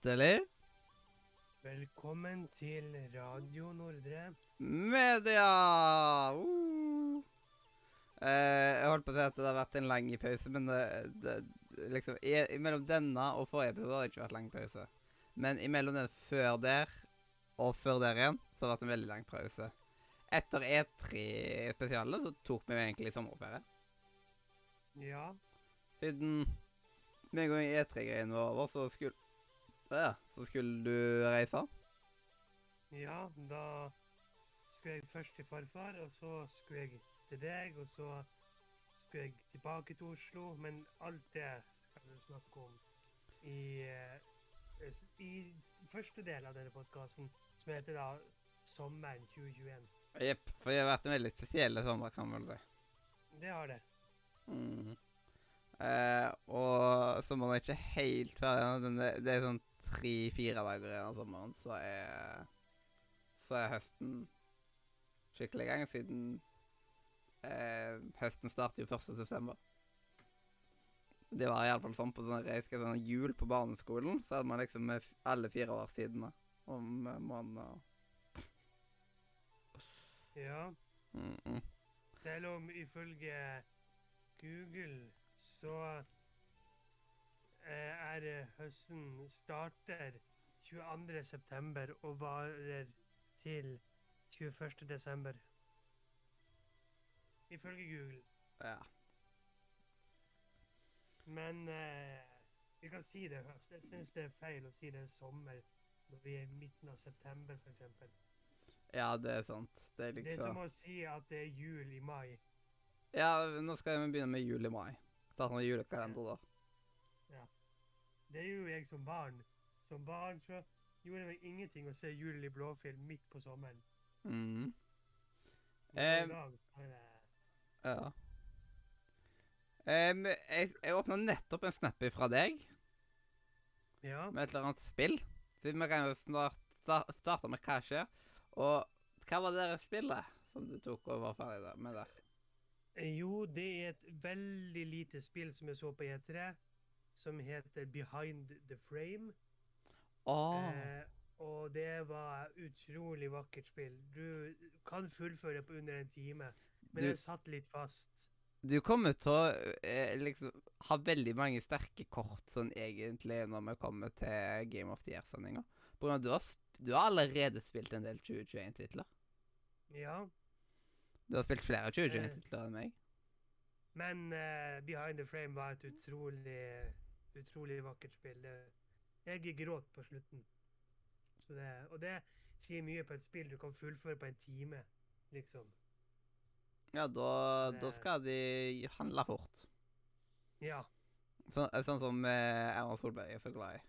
Hjertelig Velkommen til Radio Nordre. media! Uh. Eh, jeg holdt på å si at det har vært en lang pause, men det, det, liksom, i, mellom denne og forrige episode har det ikke vært lang pause. Men imellom den før der og før der igjen, så har det vært en veldig lang pause. Etter E3-spesialet så tok vi jo egentlig sommerferie. Ja, Siden med en gang E3-greien var over, så skulle Ja, så skulle du reise. ja, da skulle jeg først til farfar, og så skulle jeg til deg, og så skulle jeg tilbake til Oslo. Men alt det skal vi snakke om i, eh, i første del av denne podkasten, som heter da Sommeren 2021. Jepp. For det har vært en veldig spesiell sommer, kan man vel si. Det har det. Mm. Eh, og sommeren er ikke helt ennå. Er- Det er sånn tre-fire dager igjen av sommeren, så er Så er høsten skikkelig i gang, siden eh, høsten starter jo 1. september. Det var iallfall sånn på sånn, jeg husker sånn jul på barneskolen, så hadde man liksom med f- alle fire årstidene om eh, måneden. og- Ja. -mm. Selv om ifølge Google så eh, er høsten starter 22. september og varer til 21. desember. Ifølge Google. Ja. Men eh, vi kan si det høst. Jeg syns det er feil å si det er sommer når vi er i midten av september, f.eks. ja, det er sant. Det er Det er liksom som å si at det er jul i mai. Ja, nå skal vi begynne med jul i mai. Ta sånn julekalender, da. Det gjorde jeg som barn. Som barn så gjorde det meg ingenting å se Jul i blåfilm midt på sommeren. Mhm. Um, Ja. Um, jeg jeg åpna nettopp en snap fra deg Ja. med et eller annet spill. Siden vi kan snart sta- starte med hva skjer. Og hva var det spillet som du tok og var ferdig med der? Jo, det er et veldig lite spill som jeg så på E3, som heter Behind the Frame. Åh, Eh, og det var utrolig vakkert spill. Du kan fullføre på under en time, men Du- det satt litt fast. du kommer til å eh, liksom ha veldig mange sterke kort sånn egentlig når vi kommer til Game of the Year-sendinga. Du har, du har allerede spilt en del 2021-titler. Ja. Du har spilt flere 2021-titler enn meg. Men uh, Behind the Frame var et utrolig, utrolig vakkert spill. Jeg gråt på slutten. Så det, og det sier mye på et spill du kan fullføre på en time, liksom. Ja, da, da skal de handle fort. Ja. Så, sånn som eh, Erna Solberg er så glad i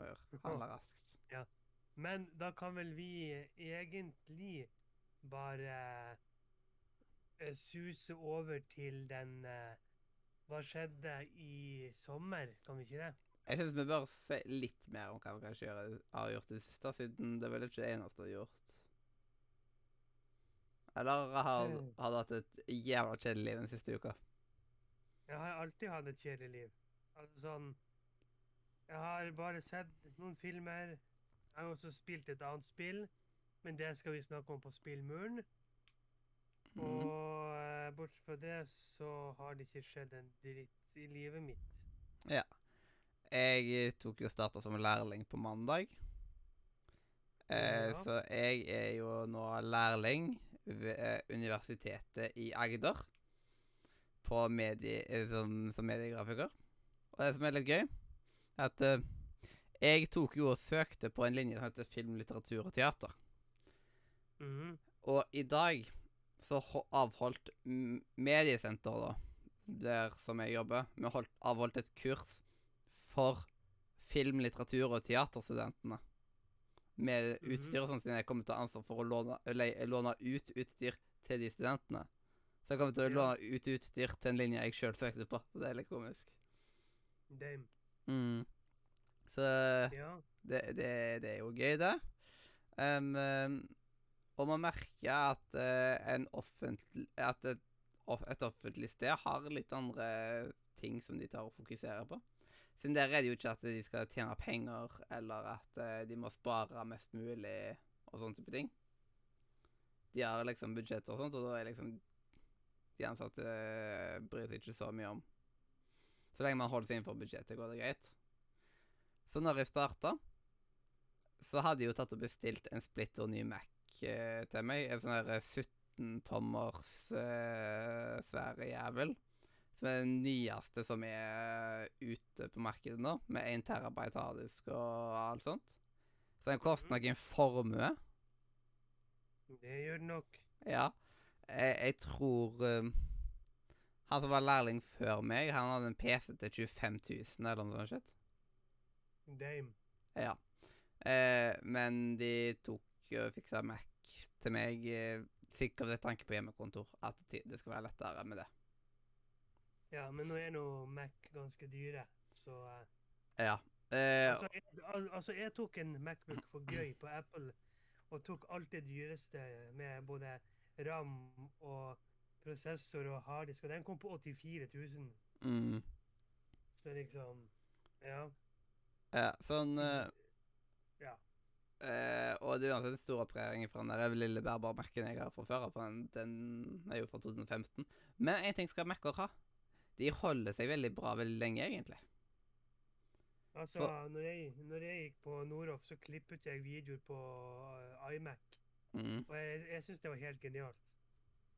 å gjøre. Handle raskt. Men da kan vel vi egentlig bare eh, suse over til den eh, Hva skjedde i sommer, kan vi ikke det? Jeg syns vi bør si litt mer om hva vi kanskje gjør, har gjort i det siste, siden det er vel ikke det eneste du har gjort. Eller har, Mm. har du hatt et jævla kjedelig liv den siste uka? Jeg har alltid hatt et kjedelig liv. Altså sånn Jeg har bare sett noen filmer. Jeg har også spilt et annet spill, men det skal vi snakke om på Spillmuren. Mhm. Og eh, bortsett fra det så har det ikke skjedd en dritt i livet mitt. Ja. Jeg tok jo starta som lærling på mandag. Eh, Ja. Så jeg er jo nå lærling ved eh, Universitetet i Agder. På medie, eh, som, som mediegrafiker. Og det som er litt gøy, er at eh, jeg tok jo og søkte på en linje som heter film, litteratur og teater. Mhm. Og i dag så avholdt Mediesenteret, da, der som jeg jobber, vi holdt, avholdt et kurs for film, litteratur og teaterstudentene. Med Mhm. utstyr og sånt, siden jeg kommer til å ha ansvar for å låne, le, låne ut utstyr til de studentene. Så jeg kommer til å låne ut utstyr til en linje jeg sjøl søkte på. Så det er litt komisk. Dame. Mm. Så Ja. det, det, det er jo gøy, det. Em, og man merker at, uh, en offentlig, at et, et offentlig sted har litt andre ting som de tar og fokuserer på. Siden der er det jo ikke at de skal tjene penger, eller at uh, de må spare mest mulig, og sånne type ting. De har liksom budsjetter og sånt, og da er liksom De ansatte eh, bryr seg ikke så mye om. Så lenge man holder seg innenfor budsjettet, går det greit. Så når jeg starta, så hadde jeg jo tatt og bestilt en splitter ny Mac eh, til meg. En sånn der 17-tommers eh, svære jævel. Som er den nyeste som er ute på markedet nå, med 1 terabyte harddisk og alt sånt. Så den koster nok en formue. Det gjør det nok. Ja. Jeg, jeg tror um, Han som var lærling før meg, han hadde en PC til 25 000 eller noe sånt. Dame. Ja. Eh, men de tok og fikse Mac til meg, eh, sikkert med tanke på hjemmekontor. At det skal være lettere med det. Ja, men nå er nå Mac ganske dyre, så Ja. Eh, altså, jeg, al altså, jeg tok en Macbook for gøy på Apple, og tok alt det dyreste med både RAM og prosessor og harddisk, og den kom på 84 000. mm, Så liksom Ja. ja, sånn uh, Ja. Eh, Og det er uansett en stor operering fra den lille bærbare Mac-en jeg har fra før av, den, den er jo fra 2015. Men én ting skal Mac-er ha. De holder seg veldig bra veldig lenge, egentlig. Altså, For- når jeg, når jeg gikk på Noroff, så klippet jeg videoer på uh, iMac, Mm. og jeg, jeg syns det var helt genialt.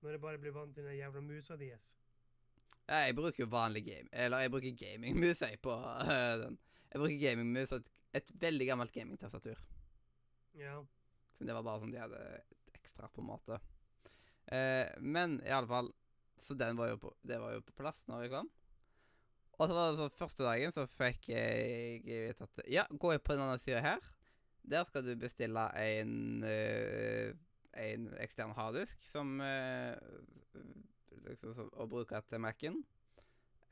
Når jeg bare blir vant til den jævla musa deres. Ja, jeg bruker jo vanlig game Eller jeg bruker gamingmus jeg på uh, den. Jeg bruker gamingmus og et, et veldig gammelt gamingtastatur. Ja. Så det var bare sånn de hadde et ekstra, på en måte. Eh, men i alle fall Så den var jo på, det var jo på plass når jeg kom. Og så var det sånn første dagen så fikk jeg vite at Ja, gå på på denne sida her. Der skal du bestille en øh, en ekstern harddisk som øh, liksom, som, Å bruke til Mac-en.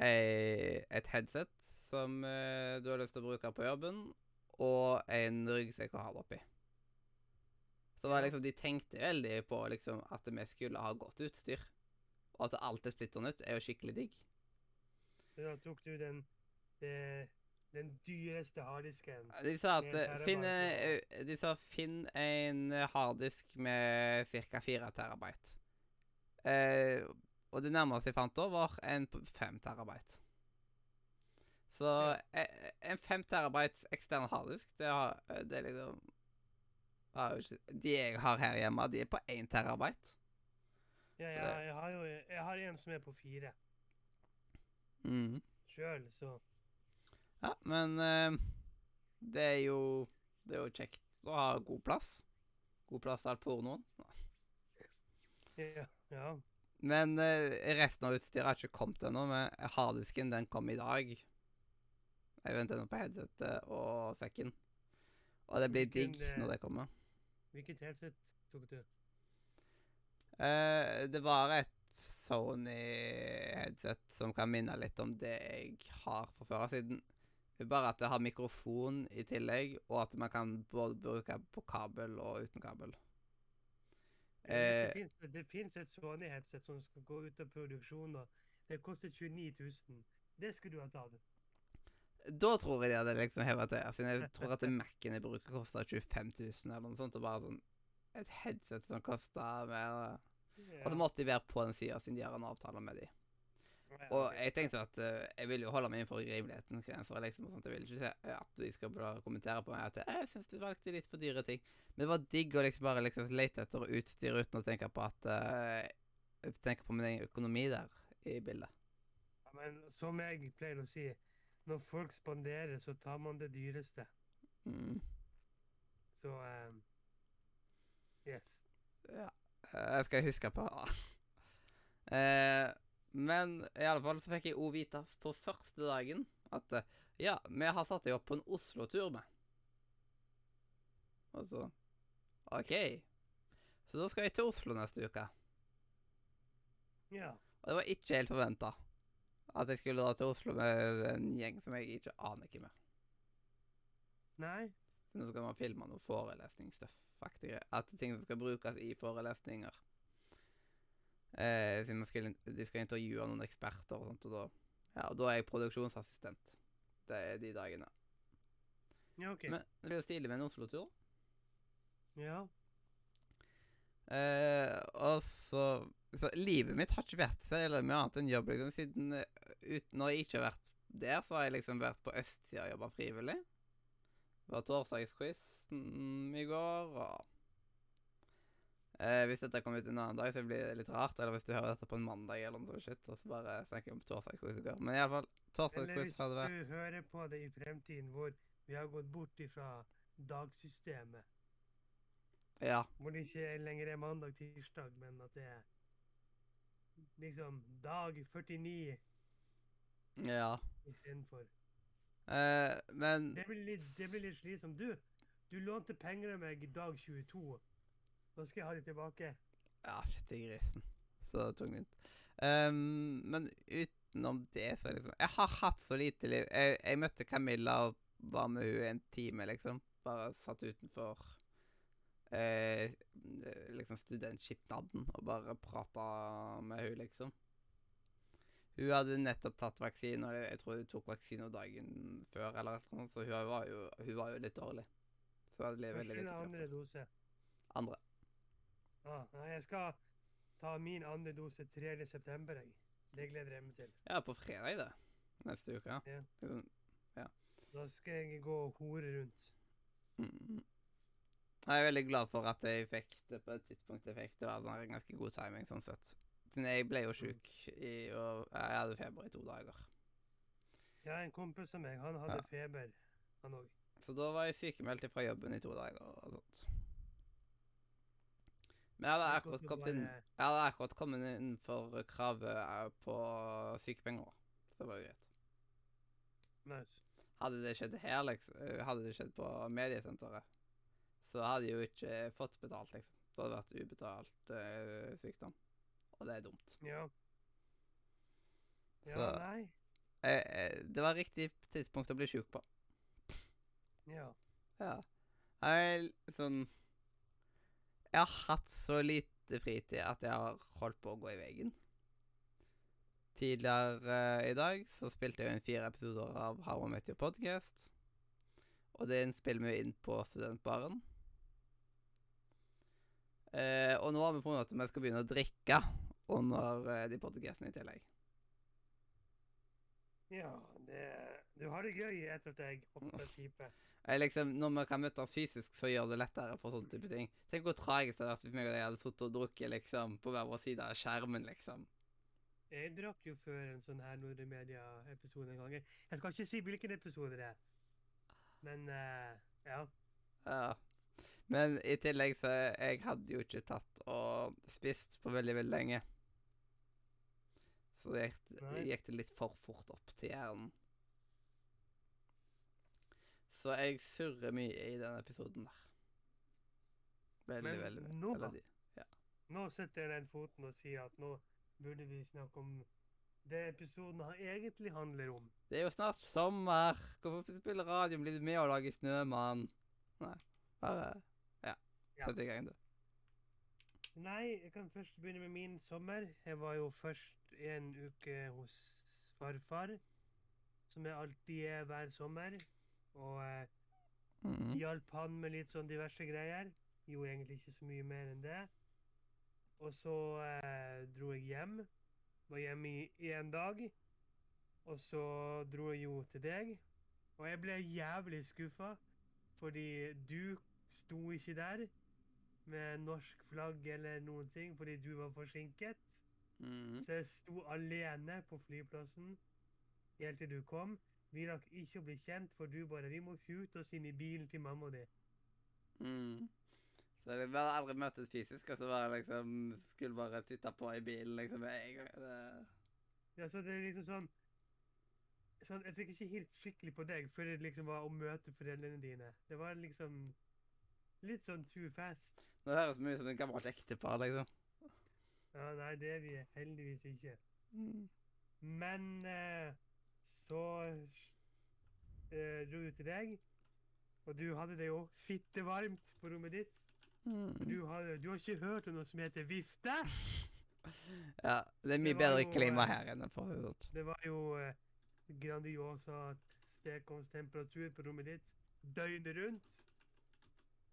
Et headset som eh, du har lyst til å bruke på jobben. Og en ryggsekk å ha det oppi. Så var liksom, De tenkte veldig på liksom, at vi skulle ha godt utstyr. Og at alt er splitter nytt, er jo skikkelig digg. Så da tok du den, det, den dyreste harddisken. De sa at eh, finn, eh, De sa finn en harddisk med ca. 4 terabyte. Eh, og det nærmeste jeg fant da, var en 5 terabyte. Så eh, en 5 terabytes ekstern harddisk, det, har, eh, det er liksom De jeg har her hjemme, de er på 1 terabyte. Ja, jeg, jeg har jo jeg har en som er på fire Mm. sjøl, så Ja, men uh, det er jo Det er jo kjekt å ha god plass. God plass til all pornoen. ja. ja. Men uh, resten av utstyret har ikke kommet ennå. Men harddisken den kom i dag. Jeg venter nå på headsetet og sekken. Og det blir digg når det kommer. Hvilket headset tok du? Uh, det var et Sony-headset som kan minne litt om det jeg har fra før av. Siden bare at det har mikrofon i tillegg, og at man kan både bruke på kabel og uten kabel. Eh, Det fins et Sony-headset som skal gå ut av produksjon. og Det koster 29 000. Det skulle du ha tatt. Da tror jeg de hadde liksom heva til. Siden jeg tror at Mac-en jeg bruker, koster 25 000 eller noe sånt. Og bare sånn et headset som koster mer Og så måtte de være på den sida siden de har en avtale med de. Og jeg tenkte jo at uh, jeg vil jo holde meg innenfor rimelighetens grenser. Liksom, og sånt. Jeg vil ikke se at de skal kommentere på meg at «Eh, jeg syns du valgte litt for dyre ting. Men det var digg å liksom bare liksom lete etter utstyr uten å tenke på at uh, Tenke på min egen økonomi der i bildet. Ja, Men som jeg pleier å si, når folk spanderer, så tar man det dyreste. Mm. Så ehm, Yes. Ja. eh, Jeg skal huske på eh, Men i alle fall så fikk jeg òg vite på første dagen at eh, ja, vi har satt deg opp på en Oslo-tur med. Og så OK. Så da skal jeg til Oslo neste uke. Ja. Og det var ikke helt forventa at jeg skulle dra til Oslo med en gjeng som jeg ikke aner hvem er. Nei? Nå skal man filme noe forelesningsstuff-aktig. At ting som skal brukes i forelesninger. Eh, siden skal, de skal intervjue noen eksperter og sånt, og da, ja, og da er jeg produksjonsassistent. Det er de dagene. Ja, OK. Men det blir jo stilig med en Oslo-tur. ja. Eh, og så, så Livet mitt har ikke vært så mye annet enn jobb, liksom, siden eh, ut, Når jeg ikke har vært der, så har jeg liksom vært på østsida og jobba frivillig. Det var torsdagsquizen i går, og eh, Hvis dette kommer ut en annen dag, så blir det litt rart. Eller hvis du hører dette på en mandag, eller noe sånt, og så bare snakker jeg om torsdagsquiz i går. Men iallfall, Eller torsdagsquiz hvis hadde vært du hører på det i fremtiden, hvor vi har gått bort ifra dagsystemet. Ja. Hvor det ikke lenger er mandag-tirsdag, men at det er liksom dag 49 Ja. istedenfor. Eh, men Det blir litt, det blir litt slitsomt. Du, du lånte penger av meg dag 22. Da skal jeg ha de tilbake. Ja, fytti grisen. Så tungvint. Um, men utenom det, så liksom Jeg har hatt så lite liv. Jeg, jeg møtte Camilla og var med hun en time, liksom. Bare satt utenfor eh, liksom studentskipnaden og bare prata med hun, liksom. Hun hadde nettopp tatt vaksine, og jeg tror hun tok vaksine dagen før, eller noe så hun var jo, hun var jo litt dårlig. Så hun hadde veldig lite andre dose. Andre. Ah, nei, jeg skal ta min andre dose 3. september, jeg. Det gleder jeg meg til. Ja, på fredag, det. Neste uke. Ja. ja. Da skal jeg gå og hore rundt. Mm. Jeg er veldig glad for at jeg fikk det på et tidspunkt jeg fikk. Det var en ganske god timing, sånn sett. Siden jeg ble jo sjuk i og Jeg hadde feber i to dager. Ja, en kompis av meg, han hadde Ja. feber, han òg. Så da var jeg sykemeldt fra jobben i to dager og sånt. Men jeg hadde akkurat kommet inn Jeg hadde akkurat kommet innenfor for kravet eh, på sykepenger. Det var jo greit. Nice. Hadde det skjedd her, liksom, eh, hadde det skjedd på mediesenteret, så hadde jeg jo ikke fått betalt, liksom. Det hadde vært ubetalt uh, sykdom. Og det er dumt. Ja. Ja, Så- nei. Eh, eh, det var riktig tidspunkt å bli sjuk på. Ja. Ja. Jeg sånn Jeg har hatt så lite fritid at jeg har holdt på å gå i veggen. Tidligere uh, i dag så spilte jeg inn fire episoder av How I Met Your Podcast. Og den spiller vi inn på studentbaren. Eh, og nå har vi funnet ut at vi skal begynne å drikke under eh, de podcastene i tillegg. Ja, det Du har det gøy etter at jeg hopper pipe. Jeg liksom, når vi kan møtes fysisk, så gjør det lettere for sånne type ting. Tenk hvor tragisk det hadde vært hvis meg og deg hadde sittet og drukket liksom, på hver vår side av skjermen, liksom. Jeg drakk jo før en sånn her Nordre Media-episode en gang. Jeg skal ikke si hvilken episode det er, men uh, ja. Ja. Men i tillegg så jeg hadde jo ikke tatt og spist på veldig, veldig lenge. Så det gikk, gikk det litt for fort opp til hjernen. Så jeg surrer mye i den episoden der. Veldig, Men veldig, nå da? Ja. Nå setter jeg den foten og sier at nå burde vi snakke om det episoden egentlig handler om. Det er jo snart sommer. Hvorfor spille radio? Blir du med og lager Snømann? Nei, bare ja. Ja. Sett i gang, du. Nei, jeg kan først begynne med min sommer. Jeg var jo først en uke hos farfar, som jeg alltid er hver sommer. Og eh, hjalp han med litt sånn diverse greier. Gjorde egentlig ikke så mye mer enn det. Og så eh, dro jeg hjem. Var hjemme i én dag. Og så dro jeg jo til deg. Og jeg ble jævlig skuffa, fordi du sto ikke der med norsk flagg eller noen ting, fordi du var forsinket. Mhm. Så jeg sto alene på flyplassen helt til du kom. Vi rakk ikke å bli kjent, for du bare Vi må skjute oss inn i bilen til mamma di. Mm. Så det, vi hadde aldri møttes fysisk, og så bare liksom skulle bare sitte på i bilen liksom en gang. Det, Ja, så det er liksom sånn Sånn, Jeg fikk ikke helt skikkelig på deg før det liksom var å møte foreldrene dine. Det var liksom litt sånn too fast. nå høres vi ut som et gammelt ektepar, liksom. Ja, nei, det er vi heldigvis ikke. Mm. Men eh, så eh, dro du til deg, og du hadde det jo fittevarmt på rommet ditt. Mm. Du, har, du har ikke hørt om noe som heter vifte? Ja, det er mye Det bedre jo, klima eh, her enn for det sånt. Det var jo eh, Grandiosa stekeovnstemperatur på rommet ditt døgnet rundt.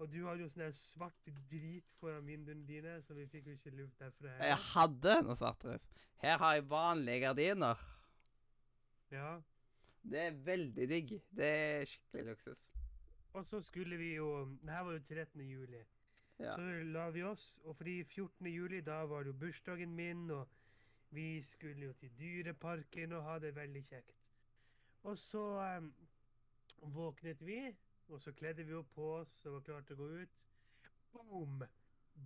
Og du hadde jo sånn der svart drit foran vinduene dine, så vi fikk jo ikke luft derfra. Jeg hadde noe svartris. Her har jeg vanlige gardiner. Ja. Det er veldig digg. Det er skikkelig luksus. Og så skulle vi jo Det her var jo 13. juli. Ja. Så la vi oss, og fordi 14. juli, da var det jo bursdagen min, og vi skulle jo til dyreparken og ha det veldig kjekt. Og så um, våknet vi, og så kledde vi opp på oss og var klare til å gå ut. Boom!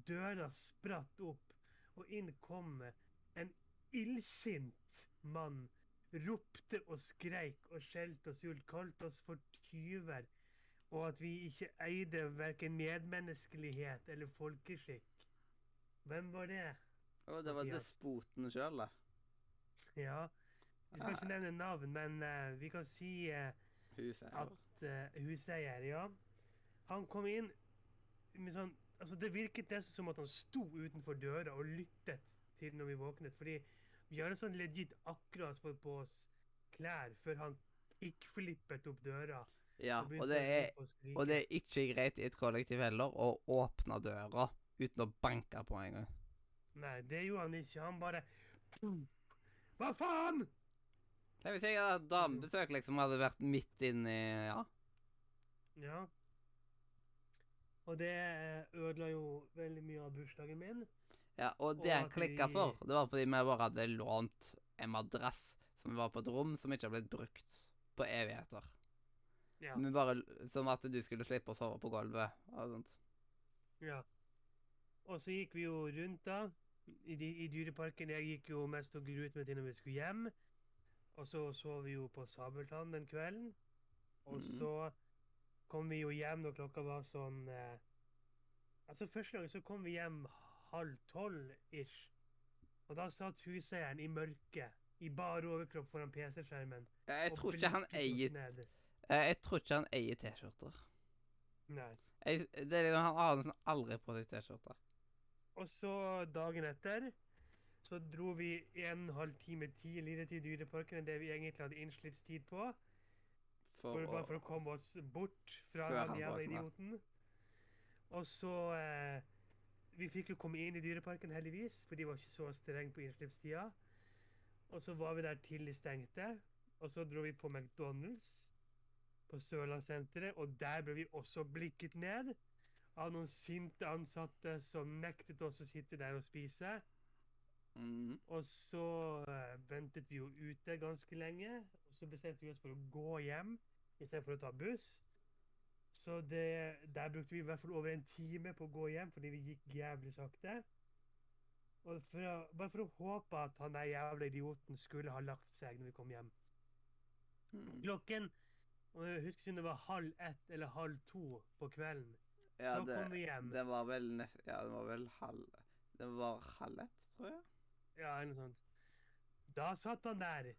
Døra spratt opp, og inn kom en illsint mann. Ropte og skreik og skjelte oss ut, kalte oss for tyver, og at vi ikke eide verken medmenneskelighet eller folkeskikk. Hvem var det? Og det var despoten sjøl, da. Ja, vi skal ikke nevne navn, men uh, vi kan si uh, Huset her. At uh, huseier, ja. Han kom inn med sånn Altså, det virket nesten som at han sto utenfor døra og lyttet til når vi våknet. Fordi vi hadde sånn legit akkurat fått på oss klær før han kickflippet opp døra. Ja, og, og det, er, og det er ikke greit i et kollektiv heller å åpne døra uten å banke på en gang. Nei, det gjorde han ikke. Han bare Hva faen? Tenk hvis jeg hadde damebesøk liksom hadde vært midt inni Ja. Ja. Og det ødela jo veldig mye av bursdagen min. ja og det han klikka for, det var fordi vi bare hadde lånt en madrass som var på et rom som ikke har blitt brukt på evigheter. Ja. Men bare Som at du skulle slippe å sove på gulvet og sånt. ja. Og så gikk vi jo rundt da, i, i dyreparken. Jeg gikk jo mest og gruet meg til når vi skulle hjem. Og så sov vi jo på Sabeltann den kvelden. Og Mhm. så kom vi jo hjem når klokka var sånn eh, Altså Første gang så kom vi hjem halv tolv ish. Og da satt huseieren i mørket, i bar overkropp foran PC-skjermen. Jeg, Jeg tror ikke han eier Jeg tror ikke han eier T-skjorter. Nei. Jeg- Det er liksom, Han aner aldri på seg T-skjorter. Og så dagen etter så dro vi en halv time tidligere til Dyreparken enn det vi egentlig hadde innslippstid på. For For, bare for å komme oss bort fra han jævla idioten. Og så eh, Vi fikk jo komme inn i Dyreparken, heldigvis, for de var ikke så strenge på innslippstida. Og så var vi der til de stengte. Og så dro vi på McDonald's på Sørlandssenteret, og der ble vi også blikket ned av noen sinte ansatte som nektet oss å sitte der og spise. Mhm. Og så eh, ventet vi jo ute ganske lenge, og så bestemte vi oss for å gå hjem istedenfor å ta buss. Så det, der brukte vi i hvert fall over en time på å gå hjem, fordi vi gikk jævlig sakte. Og for å, bare for å håpe at han der jævla idioten skulle ha lagt seg når vi kom hjem. Mhm. Klokken og jeg husker ikke om det var halv ett eller halv to på kvelden. Ja, så det, kom vi hjem. det var vel Ja, det var vel halv Det var halv ett, tror jeg. Ja, eller noe sånt. Da satt han der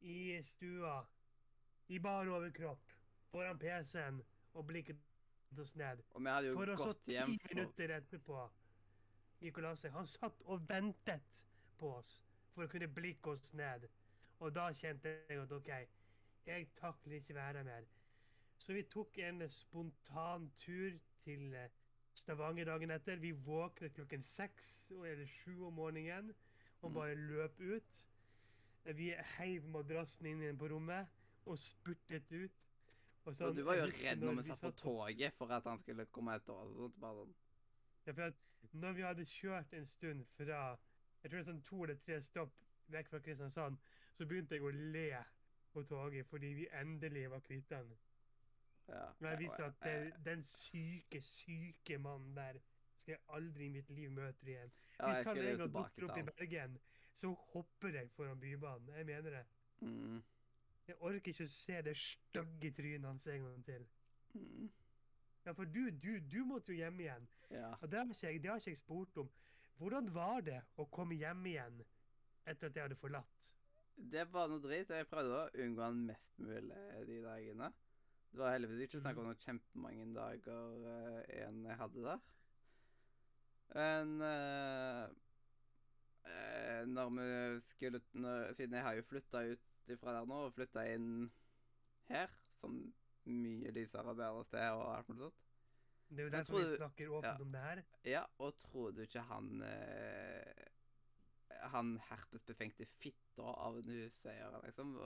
i stua, i bar overkropp, foran PC-en og blikket oss ned. Og vi hadde jo For gått ti hjem for minutter etterpå gikk og la seg. Han satt og ventet på oss for å kunne blikke oss ned. Og da kjente jeg at OK, jeg takler ikke være mer. Så vi tok en spontan tur til eh, Stavanger dagen etter. Vi våknet klokken seks eller sju om morgenen og Mm. bare løp ut. Vi heiv madrassen inn på rommet og spurtet ut. Og Og sånn, du var jo redd når vi satt på toget for at han skulle komme etter oss. og bare sånn. Ja, for at når vi hadde kjørt en stund fra jeg tror det er sånn to eller tre stopp vekk fra Kristiansand, så begynte jeg å le på toget fordi vi endelig var kvitt den. Ja. Men jeg viste at den syke, syke mannen der skal jeg aldri i mitt liv møte igjen. ja, Hvis han skulle en gang dukker opp i. Bergen, så hopper jeg foran Bybanen. Jeg mener det. Mm. Jeg orker ikke å se det stygge trynet hans en gang til. Mm. Ja, for du, du, du måtte jo hjem igjen. Ja. Og det har, ikke jeg, det har ikke jeg spurt om. Hvordan var det å komme hjem igjen etter at jeg hadde forlatt? Det var noe dritt. Jeg prøvde å unngå han mest mulig de dagene. Det var heldigvis ikke snakk om noen kjempemange dager uh, igjen jeg hadde der. Men eh, eh, når vi skulle når, Siden jeg har jo flytta ut ifra der nå og flytta inn her, som mye lysere og bedre sted og alt mulig sånt. Det er jo derfor vi snakker åpent ja. om det her. Ja, og tror du ikke han eh, Han herpesbefengte fitta av en huseier liksom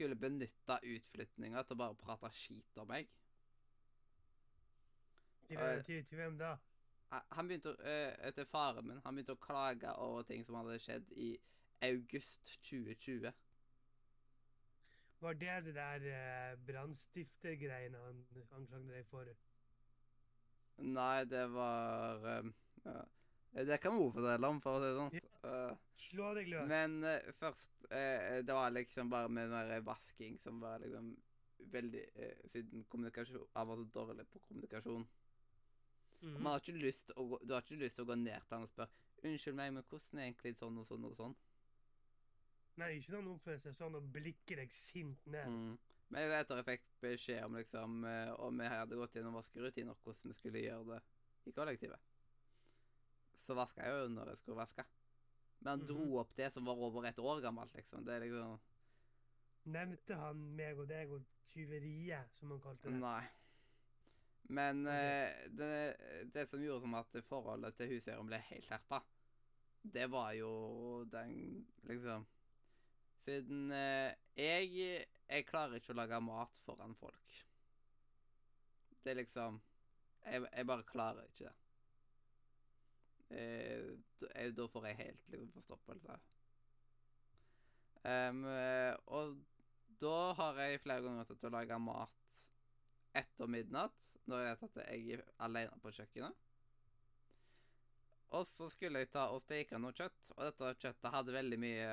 skulle benytta utflyttinga til å bare prate skit om meg? Til, til, til hvem da? Han- Han begynte eh, etter faren min Han begynte å klage over ting som hadde skjedd i august 2020. Var det det der eh, brannstiftergreiene han anklagde deg for? Nei, det var eh, ja. Det kan vi fortelle om, for å si det sånn. Eh, Slå deg løs. Men uh, først uh, Det var liksom bare med den der vasking som var liksom veldig uh, Siden kommunikasjon Han var så dårlig på kommunikasjon. Mhm. Man har gå, Du har ikke lyst til å gå ned til han og spørre Unnskyld meg, men hvordan er egentlig sånn og sånn og sånn? Nei, ikke når han oppfører seg sånn og blikker deg sint ned. Mm. Men jeg vet at jeg fikk beskjed om liksom eh, om jeg hadde gått gjennom vaskerutiner, hvordan vi skulle gjøre det i kollektivet. Så vaska jeg jo når jeg skulle vaske. Men han Mhm. dro opp det som var over et år gammelt, liksom. Det er liksom Nevnte han meg og deg og tyveriet, som han kalte det? Nei. Men eh, det, det som gjorde som at forholdet til huseieren ble helt skjerpa, det var jo den liksom Siden eh, jeg Jeg klarer ikke å lage mat foran folk. Det er liksom Jeg, jeg bare klarer ikke det. Eh, da- får jeg helt liksom forstoppelse. Eh, og da har jeg flere ganger tatt å lage mat etter midnatt, når jeg vet at jeg er alene på kjøkkenet. Og så skulle jeg ta og steke noe kjøtt, og dette kjøttet hadde veldig mye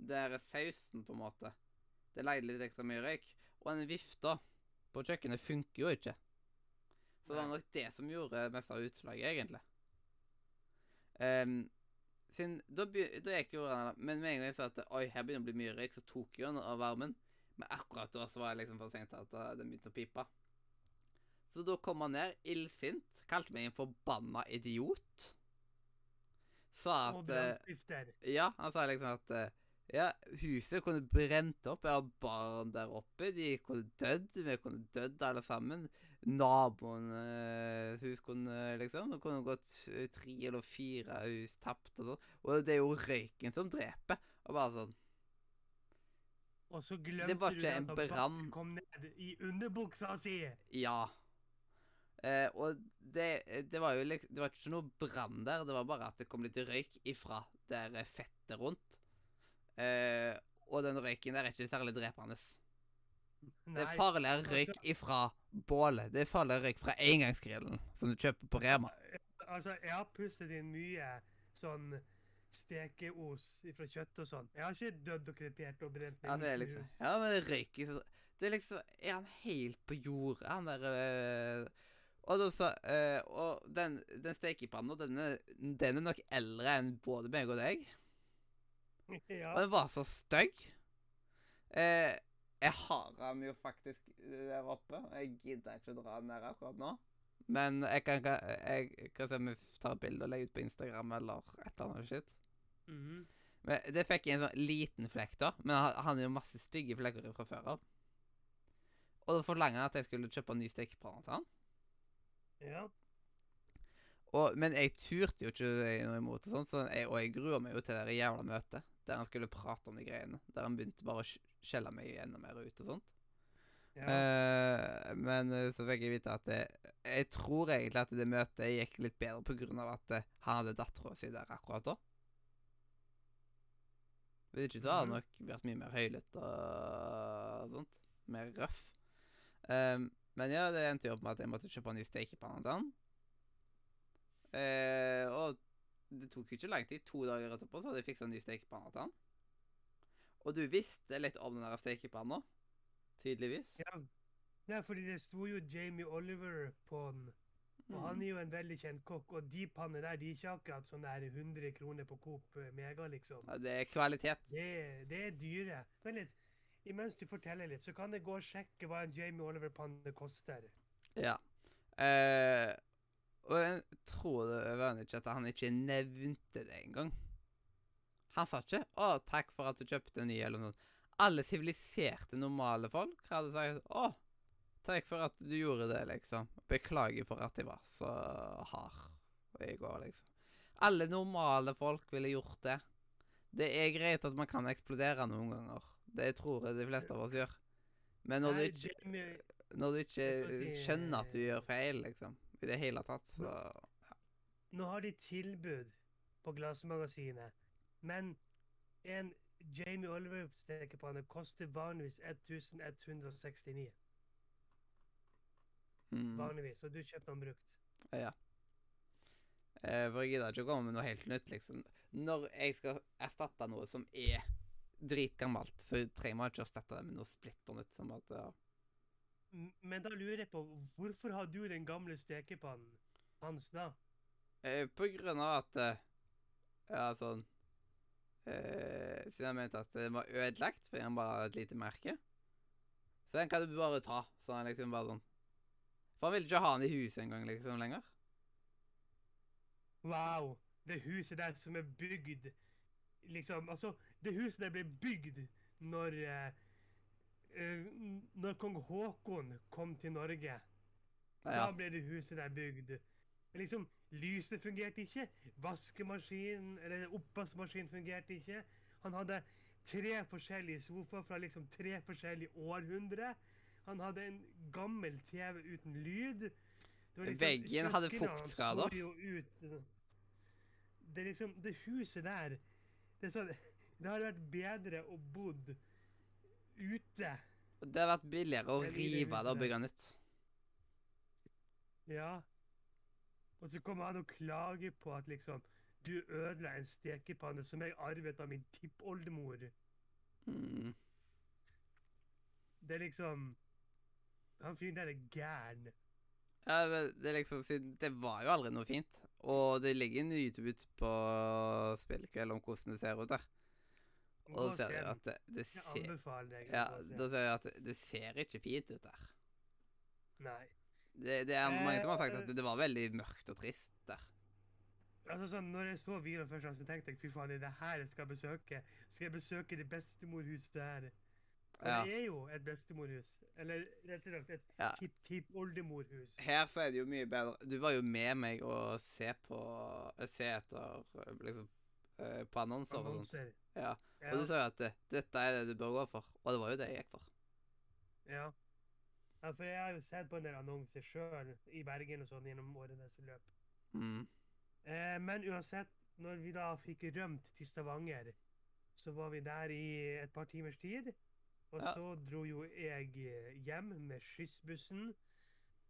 Der Det er sausen, på en måte. Det leide litt ekstra mye røyk. Og den vifta på kjøkkenet funker jo ikke. Så det var nok det som gjorde mest av utslaget, egentlig. Um, sin, da, da gikk jo Men med en gang jeg sa at oi, her begynner det å bli mye røyk, så tok jeg den av varmen. Men akkurat da så var jeg liksom for sent til at uh, den begynte å pipe. Så da kom han ned, illsint, kalte meg en forbanna idiot. Sa at eh. Ja, han sa liksom at eh, ja, huset kunne brent opp. Jeg har barn der oppe. De kunne dødd. Vi kunne dødd alle sammen. Naboene eh, hus kunne liksom Det kunne gått eh, tre eller fire hus tapt og sånn. Og det er jo røyken som dreper. Og bare sånn Og så glemte du at brann. kom ned i underbuksa si. Ja. Eh, og det, det var jo Det var ikke noe brann der, det var bare at det kom litt røyk ifra der fettet rundt. Eh, og den røyken der er ikke særlig drepende. Det er farligere røyk altså- ifra bålet. Det er farligere røyk fra engangsgrillen som du kjøper på Rema. Altså, jeg har pusset inn mye sånn stekeos fra kjøtt og sånn. Jeg har ikke dødd og krepert og brent Ja, det er liksom Ja, men det røyker Det er liksom Er han helt på jordet, han der eh, Og da sa eh, Og den, den stekepanna, den er, den nok eldre enn både meg og deg. ja. Og den var så stygg. Uh, jeg har den jo faktisk der oppe. og Jeg gidder ikke å dra den ned akkurat nå. Men jeg kan, jeg kan se om jeg tar et bilde og legger ut på Instagram eller et eller annet shit. Mhm. Men Det fikk jeg en sånn liten flekk, da. Men han, han har jo masse stygge flekker fra før av. Og da forlanger han at jeg skulle kjøpe en ny stekepanne til han. Ja. Og, men jeg turte jo ikke noe imot det, sånn, så jeg, og jeg gruer meg jo til det jævla møtet der han skulle prate om de greiene. Der han begynte bare å skjelle meg enda mer ut og sånt. ja. Uh, men eh, så fikk jeg vite at det, jeg tror egentlig at det møtet gikk litt bedre av at det, han hadde dattera si der akkurat da. Hvis ikke så hadde han Mhm. nok vært mye mer høylytt og sånt. Mer røff. Eh, men ja, det endte jo opp med at jeg måtte kjøpe en ny stekepanne til han. Eh, og det tok jo ikke lang tid. To dager etterpå så hadde jeg fiksa en ny stekepanne til han. Og du visste litt om den der stekepanna, tydeligvis. ja. ja, fordi det sto jo Jamie Oliver på den. Og Mm. han er jo en veldig kjent kokk, og de pannene der, de er ikke akkurat sånn der 100 kroner på Coop eh, Mega, liksom. Ja, det er kvalitet. Det, det er dyre. Vent litt. Imens du forteller litt, så kan jeg gå og sjekke hva en Jamie Oliver-panne koster. Ja. Eh, og jeg tror det var ikke at han ikke nevnte det engang. Han sa ikke 'Å, takk for at du kjøpte en ny', eller noe. alle siviliserte, normale folk hadde sagt Å, takk for at du gjorde det, liksom. Beklager for at jeg var så hard i går, liksom. Alle normale folk ville gjort det. Det er greit at man kan eksplodere noen ganger. Det tror jeg de fleste av oss gjør. Men når du ikke, når du ikke skjønner at du gjør feil, liksom, i det hele tatt, så Nå har de tilbud på Glassmagasinet, men en Jamie Oliver-stekepanne koster vanligvis 1169. mm, Vanligvis, og du kjøpte den brukt. Ja. Eh, for jeg gidder ikke å komme med noe helt nytt, liksom. Når jeg skal erstatte noe som er dritgammelt, så trenger man ikke å erstatte det med noe splitter nytt. Som at, ja. Men da lurer jeg på, hvorfor har du den gamle stekepannen hans da? eh, på grunn av at eh, Ja, sånn eh, Siden jeg mente at den var ødelagt fordi han bare hadde et lite merke. Så den kan du bare ta. Så han liksom bare sånn For han ville ikke ha den i huset engang, liksom, lenger. Wow! Det huset der som er bygd Liksom, altså Det huset der ble bygd når eh, eh, Når kong Haakon kom til Norge. Da Ja. ble det huset der bygd. Men liksom, Lyset fungerte ikke. Vaskemaskinen, eller oppvaskmaskinen fungerte ikke. Han hadde tre forskjellige sofaer fra liksom tre forskjellige århundre. Han hadde en gammel TV uten lyd. Det var liksom- Veggen hadde fuktskader. Det liksom, det huset der Det er sånn, det hadde vært bedre å bodd ute. Det har vært billigere å rive det og bygge nytt. Ja. Og så kommer han og klager på at liksom Du ødela en stekepanne som jeg arvet av min tippoldemor. Mm. Det er liksom Han fyren der er gæren. Ja, det liksom Det var jo aldri noe fint. Og det ligger en YouTube ute på Spillkveld om hvordan det ser ut der. Og da ser du at det, det ser Ja, da ser du at det, ser ikke fint ut der. Nei. Det, det er mange som har sagt Eh, at det, det var veldig mørkt og trist der. Altså sånn, når jeg så videoen først, så tenkte jeg fy faen, det er det her jeg skal besøke. Skal jeg besøke det bestemorhuset her? Og Ja. det er jo et bestemorhus. Eller rett og slett et Ja. tipp-tipp-oldemorhus. Her så er det jo mye bedre Du var jo med meg å se på Se etter liksom eh, På annonser. Annonser. Ja. Ja. Og du sa jo at det, dette er det du bør gå for. Og det var jo det jeg gikk for. Ja. ja, for jeg har jo sett på en del annonser sjøl i Bergen og sånn gjennom årenes løp. Mm. Eh, men uansett, når vi da fikk rømt til Stavanger, så var vi der i et par timers tid. Og Ja. så dro jo jeg eh, hjem med skyssbussen.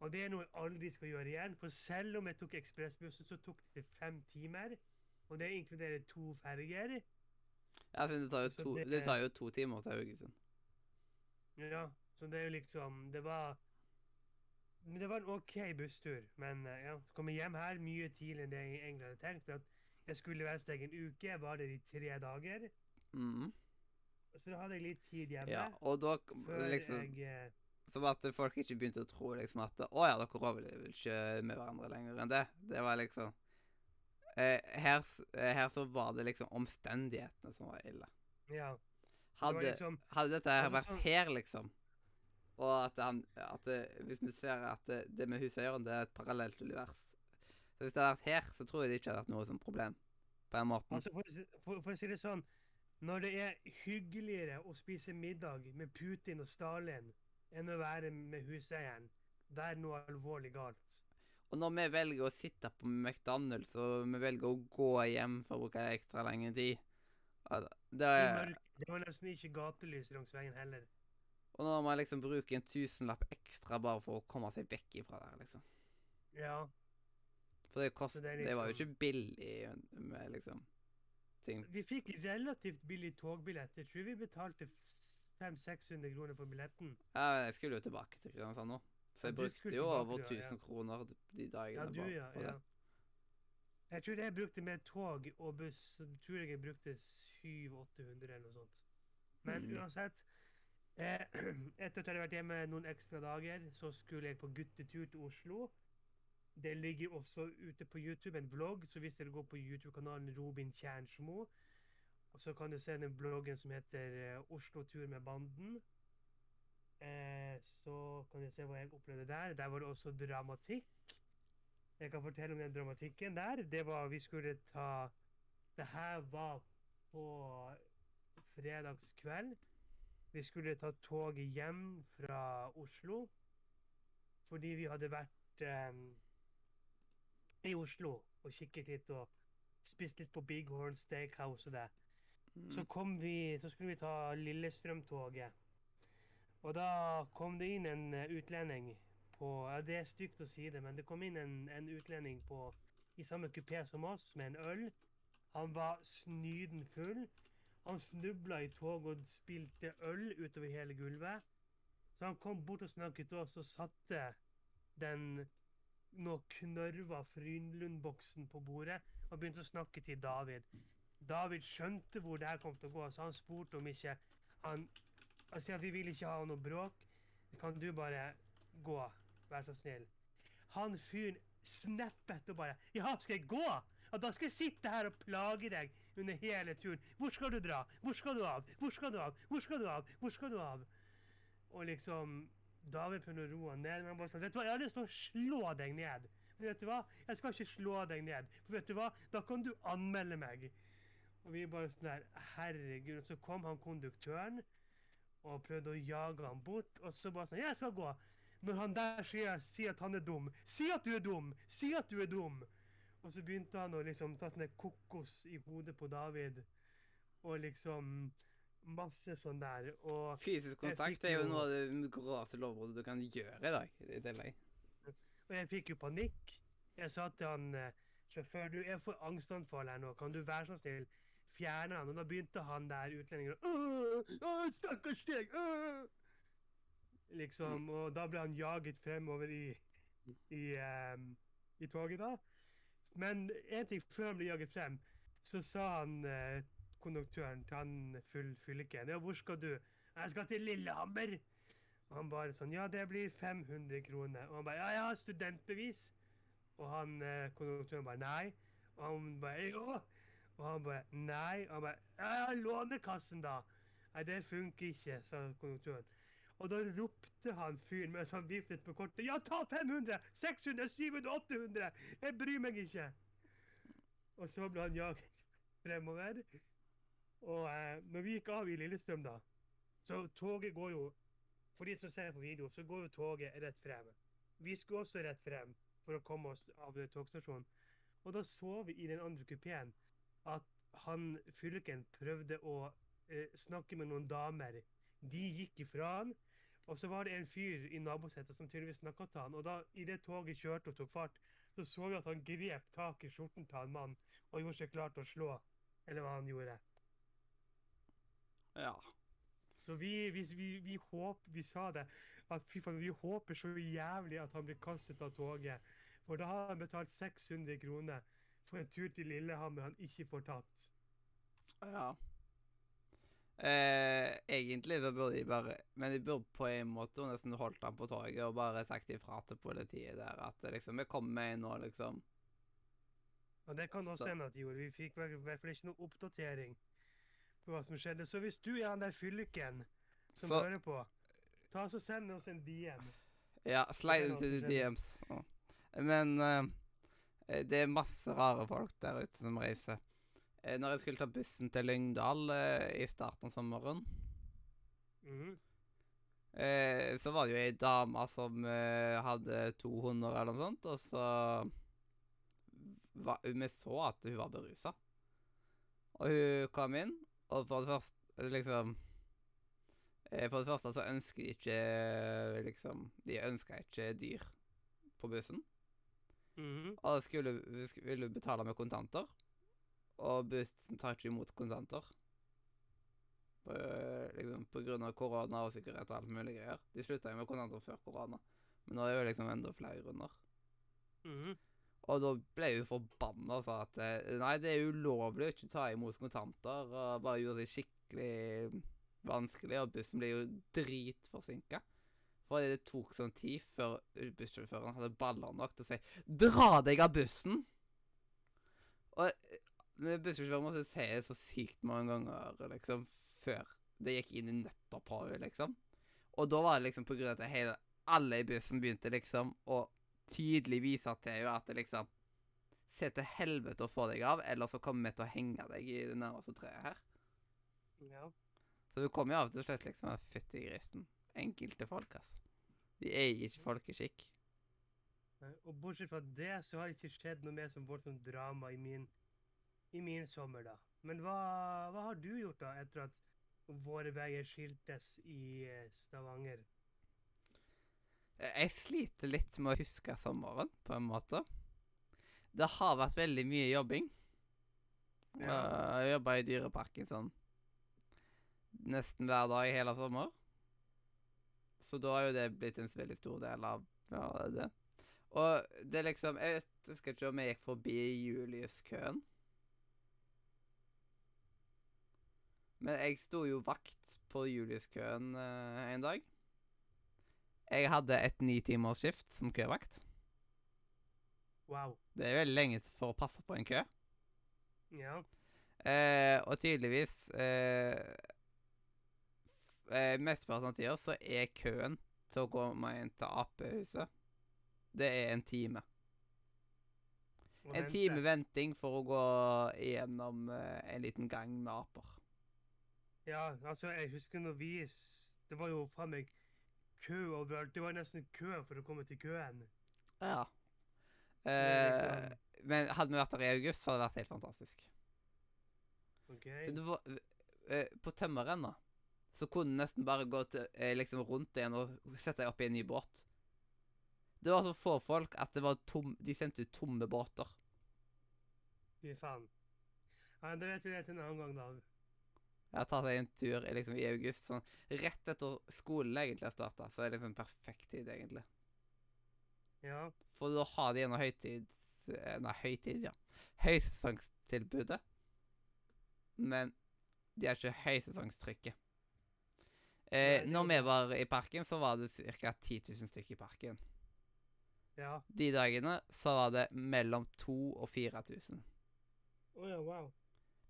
Og det er noe jeg aldri skal gjøre igjen, for selv om jeg tok ekspressbussen, så tok det fem timer. Og det inkluderer to ferger. Ja, for det tar jo to, det- det tar jo to timer til Haugesund. Ja, så det er jo liksom Det var Det var en OK busstur, men eh, ja, så kom jeg hjem her mye tidligere enn det jeg egentlig hadde tenkt. For at jeg skulle være hos deg en uke, var der i tre dager. Mm. Så da hadde jeg litt tid hjemme. Ja, og da liksom jeg eh, Som at folk ikke begynte å tro liksom at Å ja, dere overlever ikke med hverandre lenger enn det. Det var liksom her, eh, her så var det liksom omstendighetene som var ille. Ja. Det Hadde, liksom hadde dette her vært sånn- her, liksom Og at, han, at det, hvis vi ser at det, det med huseieren, det er et parallelt univers Så hvis det hadde vært her, så tror jeg det ikke hadde vært noe sånn problem. På den måten. Altså, for, for, for å si det sånn Når det er hyggeligere å spise middag med Putin og Stalin enn å være med huseieren, da er det noe alvorlig galt. Og når vi velger å sitte på McDonald's, og vi velger å gå hjem for å bruke ekstra lenge tid det er, Det var nesten ikke gatelys langs veien heller. Og når man liksom bruker en tusenlapp ekstra bare for å komme seg vekk ifra der, liksom. Ja. For det, kost, det, liksom... det, var jo liksom- ikke billig med liksom ting Vi fikk relativt billig togbillett. Jeg tror vi betalte 500-600 kroner for billetten. Ja, men jeg skulle jo tilbake til Kristiansand nå. Så jeg du brukte jo over ja, 1000 ja. kroner de dagene Ja, du, bare ja. for ja. det. Jeg tror jeg brukte med tog og buss, så tror jeg jeg brukte 700-800 eller noe sånt. Men Mm. uansett eh, Etter at jeg hadde vært hjemme noen ekstra dager, så skulle jeg på guttetur til Oslo. Det ligger også ute på YouTube en vlogg, så hvis dere går på YouTube-kanalen Robin Kjernsmo så kan du se den bloggen som heter eh, Oslo tur med banden. Eh, så kan du se hva jeg opplevde der. Der var det også dramatikk. Jeg kan fortelle om den dramatikken der. Det var Vi skulle ta Det her var på fredagskveld. Vi skulle ta toget hjem fra Oslo fordi vi hadde vært eh, i Oslo og kikket litt og spist litt på Big Horn Steakhouse og det. Mm. Så kom vi, så skulle vi ta Lillestrøm-toget. Og da kom det inn en eh, utlending på ja, Det er stygt å si det, men det kom inn en, en utlending på, i samme kupé som oss med en øl. Han var snyden full. Han snubla i toget og spilte øl utover hele gulvet. Så han kom bort og snakket til oss og satte den nå knørva Frynlund-boksen på bordet og begynte å snakke til David. David skjønte hvor det her kom til å gå, så han spurte om ikke han Altså, vi vil ikke ha noe bråk. Kan du bare gå? Vær så snill. Han fyren snappet og bare Ja, skal jeg gå? Ja, da skal jeg sitte her og plage deg under hele turen. Hvor skal du dra? Hvor skal du av? Hvor skal du av? Hvor skal du av? Hvor skal du av? Og liksom David prøvde å roe han ned, men han bare sa Vet du hva, jeg har lyst til å slå deg ned. Men vet du hva? Jeg skal ikke slå deg ned. For vet du hva? Da kan du anmelde meg. Og vi bare sånn der Herregud. Og så kom han konduktøren og prøvde å jage ham bort. Og så bare sånn Jeg skal gå. Når han der sier, sier at han er dum. Si at du er dum! Si at du er dum! Og så begynte han å liksom ta sånn kokos i hodet på David. Og liksom Masse sånn der. Og Fysisk kontakt er jo jo- noe av det groveste lovbruddet du kan gjøre i dag. i tillegg. Og jeg fikk jo panikk. Jeg sa til han eh, sjåfør du, jeg får angstanfall her nå, kan du være så snill fjerne han? Og da begynte han der utlendingen å «Åh, åh, Stakkars deg! åh!» Liksom, og da ble han jaget fremover i, i, um, i toget, da. Men en ting før han ble jaget frem, så sa han eh, konduktøren til han full fylliken Ja, hvor skal du? Jeg skal til Lillehammer. Og han bare sånn Ja, det blir 500 kroner. Og han bare Ja, jeg har studentbevis. Og han eh, konduktøren bare Nei. Og han bare Jo. Og han bare Nei. Og han bare Lånekassen, da. Nei, det funker ikke, sa konduktøren. Og da ropte han fyren mens han viftet på kortet Ja, ta 500! 600! 700! 800! Jeg bryr meg ikke! Og så ble han jaget fremover. Og eh, når vi gikk av i Lillestrøm, da Så toget går jo For de som ser på video, så går jo toget rett frem. Vi skulle også rett frem for å komme oss av togstasjonen. Og da så vi i den andre kupeen at han fylken prøvde å eh, snakke med noen damer. De gikk ifra han. Og så var det en fyr i nabosetet som tydeligvis snakka til han. Og da i det toget kjørte og tok fart, så så vi at han grep tak i skjorten til en mann og gjorde seg klar til å slå. Eller hva han gjorde. Ja. Så vi, vi, vi, vi håp, vi sa det, at fy faen, vi håper så jævlig at han blir kastet av toget. For da har han betalt 600 kroner for en tur til Lillehammer han ikke får tatt. Ja. Eh, egentlig så burde de bare Men de burde på en måte nesten holdt han på toget og bare sagt ifra til politiet der at liksom Vi kommer med nå, liksom. Og det kan også Så- hende at de gjorde. Vi fikk i hvert fall ikke noe oppdatering på hva som skjedde. Så hvis du er han der fylliken som Så- hører på, ta så send oss en DM. Ja, slide into the. DMs. Men eh, det er masse rare folk der ute som reiser. Eh, når jeg skulle ta bussen til Lyngdal eh, i starten av sommeren, mm. eh, så var det jo ei dame som eh, hadde to hunder eller noe sånt, og så var, Vi så at hun var berusa. Og hun kom inn, og for det første liksom eh, For det første så ønsker de ikke liksom De ønska ikke dyr på bussen. Mhm. Og skulle, vi ville betale med kontanter. Og bussen tar ikke imot kontanter. På, liksom, på grunn av korona og sikkerhet og alt mulig greier. De slutta jo med kontanter før korona. Men nå er det jo liksom enda flere grunner. Mhm. Og da ble hun forbanna og sa at eh, nei, det er ulovlig å ikke ta imot kontanter. Og bare gjorde det skikkelig vanskelig, og bussen ble jo dritforsinka. Fordi det tok sånn tid før bussjåføren hadde baller nok til å si 'dra deg av bussen'! Og bussjåføren måtte si det så sykt mange ganger liksom, før det gikk inn i nøtta på henne, liksom. Og da var det liksom på grunn av at hele, alle i bussen begynte liksom å tydelig vise til henne at det liksom Se til helvete å få deg av, eller så kommer vi til å henge deg i det nærmeste treet her. Ja. Så du kommer jo av til slett liksom fytti grisen. Enkelte folk, ass. De eier ikke folkeskikk. Og bortsett fra det, så har det ikke skjedd noe mer som voldsomt drama i min, i min sommer, da. Men hva, hva har du gjort, da, etter at våre veier skiltes i eh, Stavanger? Jeg sliter litt med å huske sommeren, på en måte. Det har vært veldig mye jobbing. Ja. Jeg jobba i Dyreparken sånn nesten hver dag i hele sommer. Så da har jo det blitt en veldig stor del av ja, det. Og det er liksom Jeg husker ikke om jeg gikk forbi Julius-køen. Men jeg sto jo vakt på Juliuskøen eh, en dag. Jeg hadde et nitimersskift som køvakt. Wow. Det er veldig lenge for å passe på en kø. Ja. Eh, og tydeligvis eh, eh, Mesteparten av tida så er køen til å meg inn til Ap-huset Det er en time. og En vente. time venting for å gå gjennom eh, en liten gang med aper. Ja, altså, jeg husker når vi Det var jo faen meg kø overalt. Det var nesten kø for å komme til køen. Ja. Eh, men hadde vi vært der i august, så hadde det vært helt fantastisk. OK? Så det var, eh, på tømmerrenna så kunne du nesten bare gått eh, liksom rundt igjen og sette deg opp i en ny båt. Det var så få folk at det var tom, de sendte ut tomme båter. Fy faen. Ja, det vet vi det til en annen gang, da. Jeg har tatt en tur i, liksom, i august, sånn rett etter skolen egentlig har starta. Så er det liksom perfekt tid, egentlig. Ja. For da har de en høytids... eh, Nei, høytid, ja. Høysesongstilbudet. Men de har ikke høysesongstrykket. Eh, når vi var i parken, så var det ca. 10 000 stykker i parken. Ja. De dagene så var det mellom 2000 og 4000. Å ja, wow.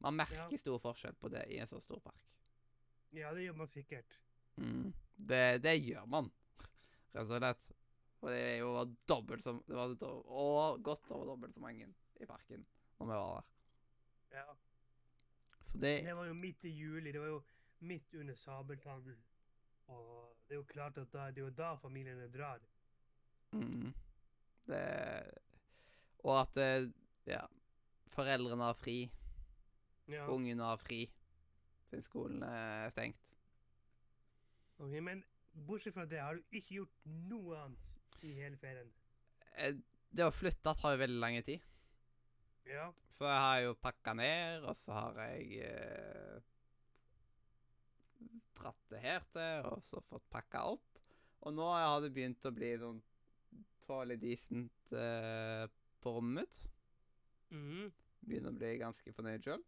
Man merker Ja. stor forskjell på det i en så stor park. Ja, det gjør man sikkert. Mm. Det, det gjør man, rett og slett. Og det er jo dobbelt som Det var og godt over dobbelt så mange i parken når vi var der. Ja. Så det Det var jo midt i juli. Det var jo midt under sabeltann. Og det er jo klart at da, det er jo da familiene drar. mm, Det Og at eh, ja, foreldrene har fri, Ja. ungene har fri, siden skolen er stengt. Ok, men bortsett fra det, har du ikke gjort noe annet i hele ferien? Eh, Det å flytte tar jo veldig lang tid. Ja. Så jeg har jo pakka ned, og så har jeg eh, dratt det her til, og så fått pakka opp. Og nå har det begynt å bli noen tålelig decent uh, på rommet mitt. Mhm. Begynner å bli ganske fornøyd sjøl.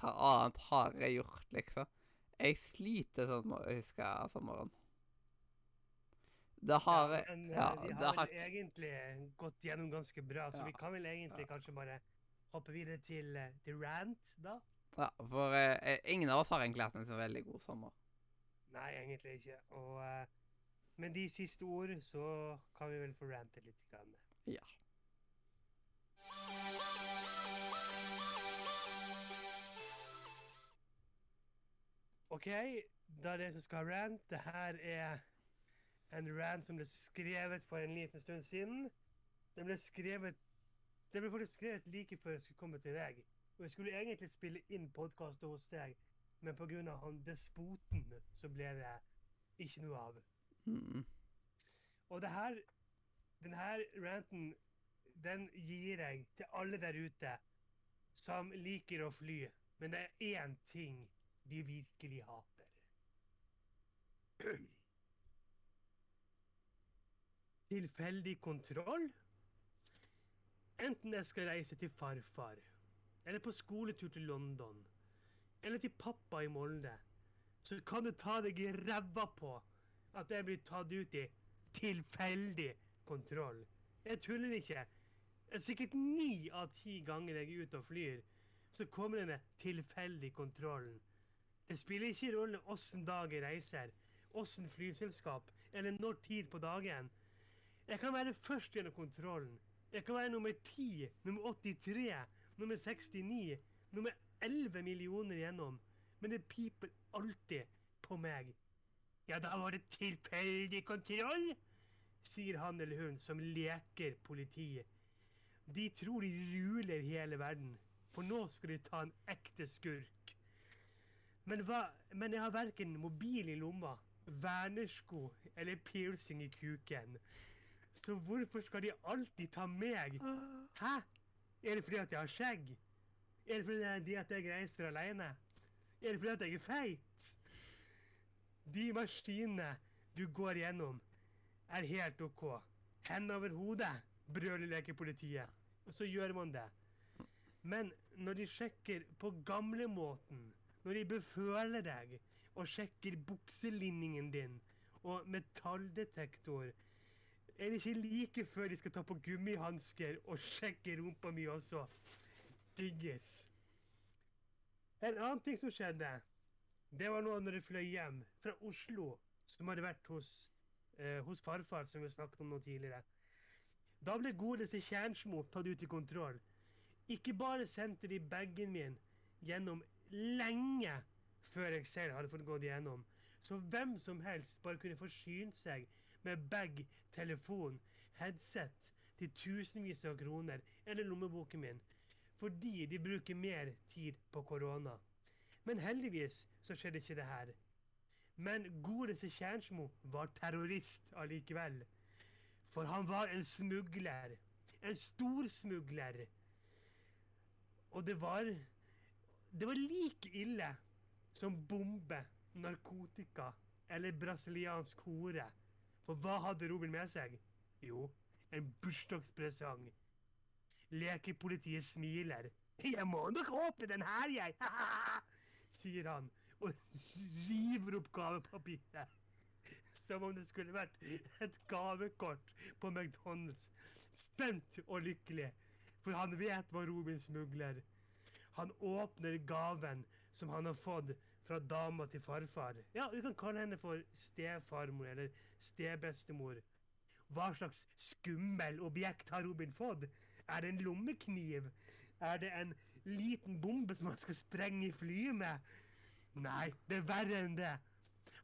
hva annet har jeg gjort, liksom? Jeg sliter sånn med å huske sommeren. Det har jeg men, eh, ja, vi det har har egentlig gått gjennom ganske bra, så Ja. vi kan vel egentlig Ja. kanskje bare hoppe videre til, eh, til rant, da? Ja, for eh, eh, ingen av oss har egentlig hatt en så veldig god sommer. Nei, egentlig ikke. Og eh, med de siste ord så kan vi vel få rante litt. Grann. Ja. OK, da er det som skal ha rant. Det her er en rant som ble skrevet for en liten stund siden. Den ble skrevet Den ble faktisk skrevet like før jeg skulle komme til deg. Og jeg skulle egentlig spille inn podkast hos deg, men pga. han despoten så ble det ikke noe av. Mm. Og det her Den her ranten, den gir jeg til alle der ute som liker å fly, men det er én ting de virkelig hater. Tilfeldig kontroll? Enten jeg skal reise til farfar, eller på skoletur til London, eller til pappa i Molde, så kan du ta deg i ræva på at jeg blir tatt ut i tilfeldig kontroll. Jeg tuller ikke. sikkert ni av ti ganger jeg er ute og flyr, så kommer denne tilfeldig kontrollen. Det spiller ikke rolle åssen dag jeg reiser, åssen flyselskap, eller når tid på dagen. Jeg kan være først gjennom kontrollen. Jeg kan være nummer 10, nummer 83, nummer 69, nummer 11 millioner igjennom. Men det piper alltid på meg. Ja, da var det tilfeldig kontroll, sier han eller hun som leker politiet. De tror de ruler hele verden, for nå skal de ta en ekte skurk. Men, hva, men jeg har verken mobil i lomma, vernesko eller piercing i kuken. Så hvorfor skal de alltid ta meg? Hæ? Er det fordi at jeg har skjegg? Er det fordi at jeg reiser alene? Er det fordi at jeg er feit? De maskinene du går gjennom, er helt OK. Hend over hodet, brøler lekepolitiet. Og så gjør man det. Men når de sjekker på gamlemåten, når de beføler deg og sjekker bukselinningen din og metalldetektor, er det ikke like før de skal ta på gummihansker og sjekke rumpa mi også. Digges. En annen ting som skjedde, det var nå når jeg fløy hjem fra Oslo, som hadde vært hos, eh, hos farfar, som vi snakket om nå tidligere. Da ble godeste Kjernsmo tatt ut i kontroll. Ikke bare sendte de bagen min gjennom lenge før jeg selv hadde fått gått igjennom, så hvem som helst bare kunne forsyne seg med bag, telefon, headset til tusenvis av kroner eller lommeboken min, fordi de bruker mer tid på korona. Men heldigvis så skjedde ikke det her. Men godeste Kjernsmo var terrorist allikevel. For han var en smugler. En stor smugler. Og det var Det var like ille som bombe, narkotika eller brasiliansk hore. For hva hadde Robin med seg? Jo, en bursdagspresang. Lekepolitiet smiler. 'Jeg må nok åpne den her, jeg', sier han og river opp gavepapiret. Som om det skulle vært et gavekort på McDonald's. Spent og lykkelig, for han vet hva Robin smugler. Han åpner gaven som han har fått fra dama til farfar. Ja, vi kan kalle henne for stefarmor eller stebestemor. Hva slags skummel objekt har Robin fått? Er det en lommekniv? Er det en liten bombe som han skal sprenge i flyet med? Nei, det er verre enn det.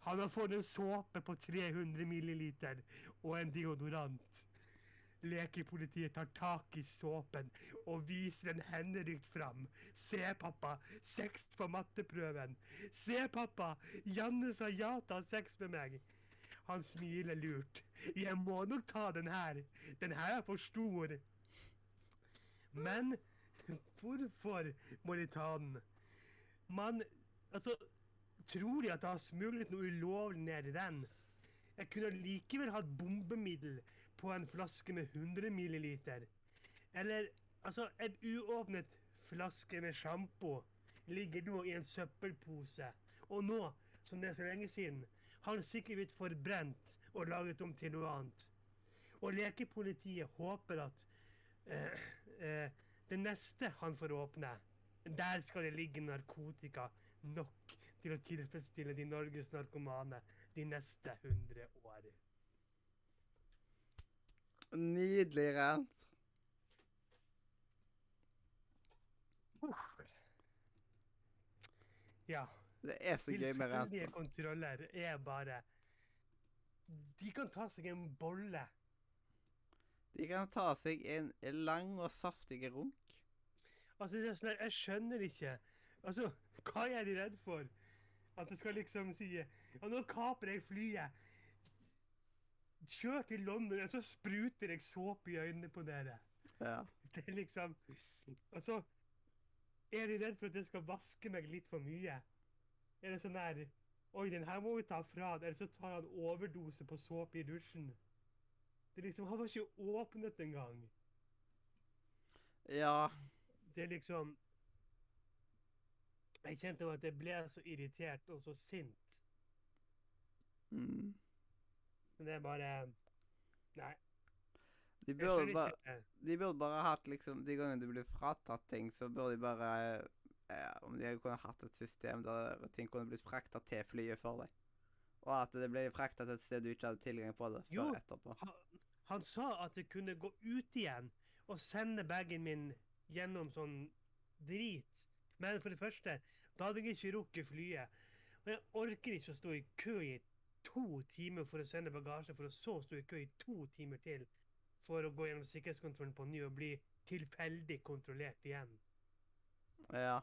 Han har fått en såpe på 300 milliliter og en deodorant. Lekepolitiet tar tak i såpen og viser en henrykt fram. Se, pappa, sex på matteprøven. Se, pappa, Janne sa ja til å ha sex med meg. Han smiler lurt. Jeg må nok ta den her. Den her er for stor. Men hvorfor må de ta den? Man Altså, tror de at jeg har smuglet noe ulovlig ned i den? Jeg kunne likevel hatt bombemiddel på en flaske med 100 milliliter. Eller altså, en uåpnet flaske med sjampo ligger nå i en søppelpose. Og nå, som det er så lenge siden, har den sikkert blitt forbrent og laget om til noe annet. Og lekepolitiet håper at eh, eh, det neste han får åpne, der skal det ligge narkotika nok til å tilfredsstille de Norges narkomane de neste 100 år. Nydelig rent. Ja. Det er så gøy med rent. Tilfeldige kontroller er bare De kan ta seg en bolle. De kan ta seg en lang og saftig runk. Altså, det er sånn, Jeg skjønner ikke. Altså, Hva er de redd for? At det skal liksom si Ja, nå kaper jeg flyet. Kjør til London, og så spruter jeg såpe i øynene på dere. Ja. Det er liksom Altså Er de redd for at jeg skal vaske meg litt for mye? Er det sånn der Oi, den her må vi ta fra eller så tar han overdose på såpe i dusjen. Det er liksom Han var ikke åpnet engang. Ja. Det er liksom Jeg kjente at jeg ble så irritert og så sint. Mm. Men det er bare Nei. De burde, bare, de burde bare hatt liksom De gangene du blir fratatt ting, så burde de bare eh, Om de kunne hatt et system der ting kunne blitt frakta til flyet for deg. Og at det ble frakta til et sted du ikke hadde tilgang på det Jo. før etterpå. Han, han sa at jeg kunne gå ut igjen og sende bagen min gjennom sånn drit. Men for det første, da hadde jeg ikke rukket flyet. Og jeg orker ikke å stå i kø i to timer for å sende bagasje, for å så stå i kø i to timer til for å gå gjennom sikkerhetskontrollen på ny og bli tilfeldig kontrollert igjen. Ja.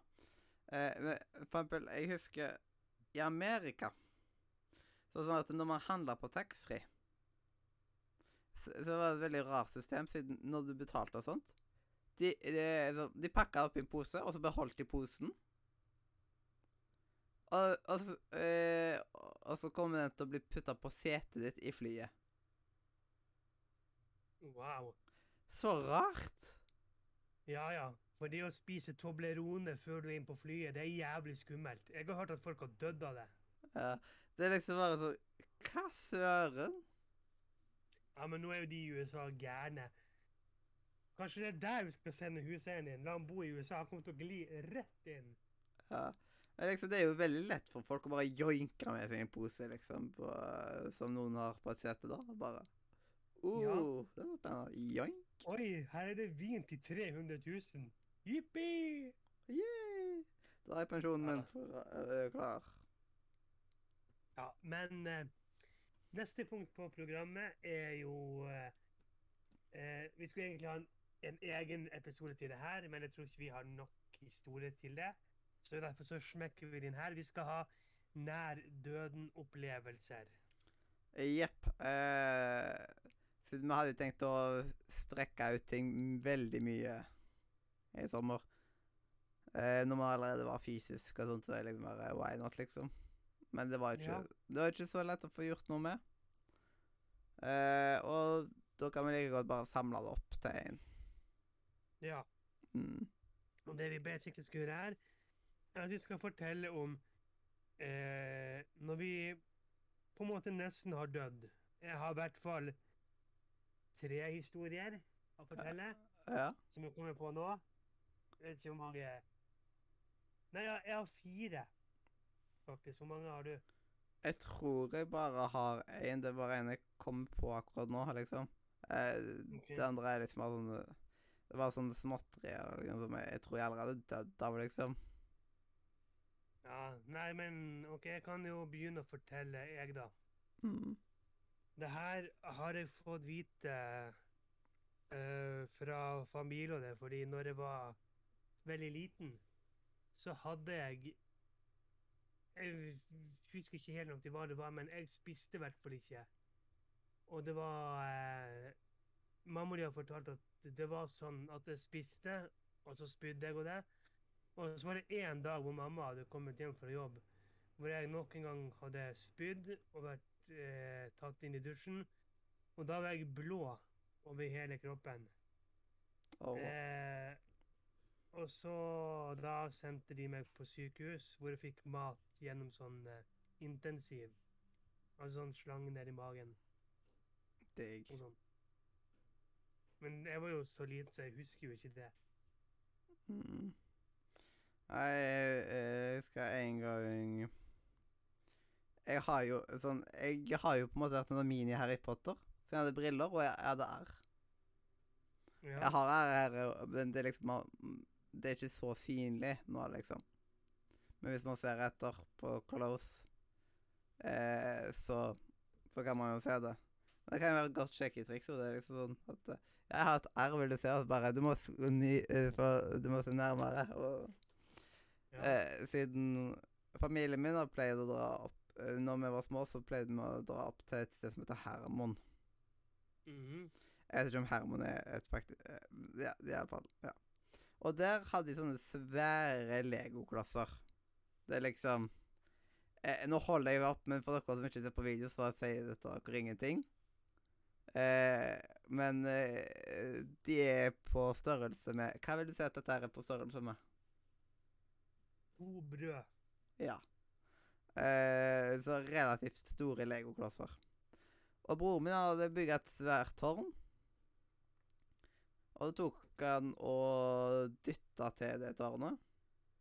Eh, for eksempel, jeg husker i Amerika så sånn at når man handla på taxfree, så, så var det et veldig rart system, siden når du betalte og sånt De, de, de pakka opp i en pose, og så beholdt de posen. Og, og, så, eh, og så kommer den til å bli putta på setet ditt i flyet. Wow. Så rart! Ja, ja. For det å spise Toblerone før du er inne på flyet, det er jævlig skummelt. Jeg har hørt at folk har dødd av det. Ja, det er liksom bare sånn Hva søren? Ja, men nå er jo de i USA gærne. Kanskje det er der vi skal sende huseieren din? La han bo i USA. Han kommer til å gli rett inn. Ja. Liksom, det er jo veldig lett for folk å bare joinke med seg en pose, liksom, på, som noen har på et sete, da. Bare uh, Ja. Det var spennende. Joink! Oi, her er det vin til 300 000. Jippi! Yay! Da er pensjonen min Ja. øh, klar. Ja, men uh, neste punkt på programmet er jo uh, uh, Vi skulle egentlig ha en, en egen episode til det her, men jeg tror ikke vi har nok historie til det. Så derfor så smekker vi den her. Vi skal ha nær døden-opplevelser. Jepp. Eh, siden vi hadde tenkt å strekke ut ting veldig mye i sommer. Eh, når vi allerede var fysisk og sånt, så er det liksom bare why not, liksom. Men det var ikke, Ja. det var ikke så lett å få gjort noe med. Eh, og da kan vi like godt bare samle det opp til en. Ja. Mm. Og det vi basically skulle gjøre her, er at vi skal fortelle om eh, når vi på en måte nesten har dødd. Jeg har i hvert fall tre historier å fortelle, Ja. som jeg kommer på nå. Jeg vet ikke hvor mange Nei, jeg, jeg har fire, faktisk. Hvor mange har du? Jeg tror jeg bare har én. Det er bare en jeg kommer på akkurat nå, liksom. Eh, okay. Det andre er litt mer sånn Det var sånne småtterier liksom, som jeg, jeg tror jeg allerede døde av, liksom. Ja, Nei, men OK, jeg kan jo begynne å fortelle, jeg, da. Mm. Det her har jeg fått vite uh, fra familien, det, fordi når jeg var veldig liten, så hadde jeg Jeg husker ikke helt nok hva det var, men jeg spiste i hvert fall ikke. Og det var uh, Mamma di har fortalt at det var sånn at jeg spiste, og så spydde jeg og det. Og så var det én dag hvor mamma hadde kommet hjem fra jobb, hvor jeg nok en gang hadde spydd og vært eh, tatt inn i dusjen. Og da var jeg blå over hele kroppen. Oh. Eh, og så da sendte de meg på sykehus, hvor jeg fikk mat gjennom sånn eh, intensiv. Altså sånn slange ned i magen digg. sånn. Men jeg var jo så liten, så jeg husker jo ikke det. Mm. Jeg, jeg husker en gang Jeg har jo sånn Jeg har jo på en måte vært en mini-Harry Potter. Så jeg hadde briller, og jeg, hadde R. Ja. Jeg har R her, men det er liksom Det er ikke så synlig nå, liksom. Men hvis man ser etter på close, eh, så, så kan man jo se det. Det kan jo være et godt sjekketriks. Det er liksom sånn at eh, Jeg har et R, vil du se? at Bare, du må, eh, du må se nærmere. Og ja. eh, siden familien min har pleid å dra opp eh, Når vi var små, så pleide vi å dra opp til et sted som heter Hermon. Mhm. Jeg vet ikke om Hermon er et faktisk eh, Ja, i alle fall. Ja. Og der hadde de sånne svære legoklosser. Det er liksom eh, Nå holder jeg opp, men for dere som ikke ser på video, så sier dette dere ingenting. Eh, men eh, de er på størrelse med Hva vil du si at dette er på størrelse med? To brød. Ja. Eh, så relativt store legoklosser. Og broren min hadde bygd et svært tårn. Og så tok han og dytta til det tårnet.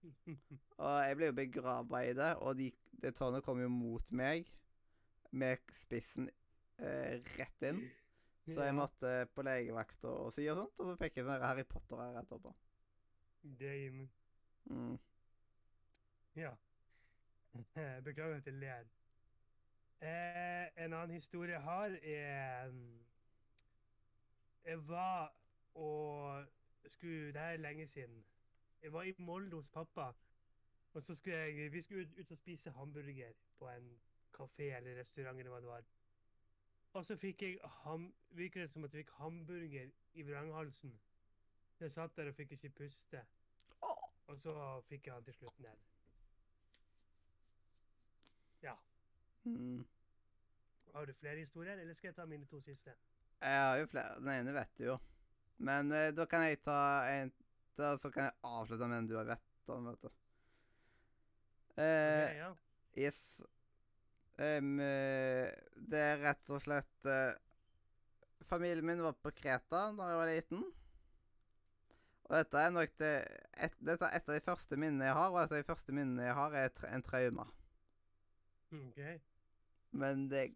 Og jeg ble jo begrava i det, og de, det tårnet kom jo mot meg med spissen eh, rett inn. Så jeg måtte på legevakta og sy og sånt, og så fikk jeg sånn Harry Potter her etterpå. Damn. Mm. Ja. Beklager at jeg ler. Eh, en annen historie jeg har, er mm, Jeg var og skulle Det er lenge siden. Jeg var i Molde hos pappa. Og så skulle jeg Vi skulle ut, ut og spise hamburger på en kafé eller restaurant eller hva det var. Og så fikk jeg ham, virker det som at jeg fikk hamburger i vranghalsen. Jeg satt der og fikk ikke puste. Og så fikk jeg han til slutt ned. Mm. Har du flere historier, eller skal jeg ta mine to siste? Jeg har jo flere. Den ene vet du jo. Men eh, da kan jeg ta en da, Så kan jeg avslutte med den du har vett om, vet du. Eh, okay, ja. Yes. Em, eh, det er rett og slett eh, Familien min var på Kreta da jeg var liten. Og dette er nok det et, Dette er et av de første minnene jeg har, og et av de første minnene jeg har, er en trauma. OK. Men det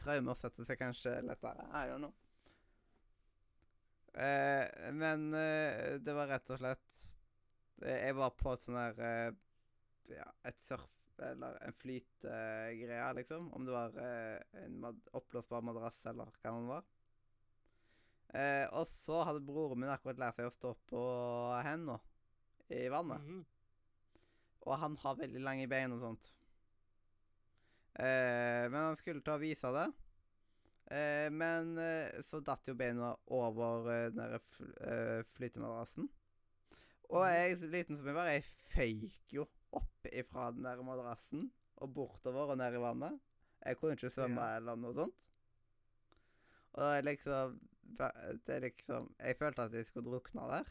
traumer setter seg kanskje lettere. I don't know. Eh, men eh, det var rett og slett eh, Jeg var på et sånn der eh, Ja, et surf... Eller en flytegreie, liksom. Om det var eh, en mad oppblåsbar madrass eller hva det var. Eh, og så hadde broren min akkurat lært seg å stå på hendene i vannet. Mhm. Og han har veldig lange bein og sånt. Eh, men han skulle ta og vise det. Eh, men eh, så datt jo beina over eh, den der fl eh, flytemadrassen. Og Mhm. jeg, liten som jeg var, jeg føyk jo opp ifra den der madrassen og bortover og ned i vannet. Jeg kunne ikke svømme Ja. eller noe sånt. Og det er liksom Det er liksom Jeg følte at jeg skulle drukne der.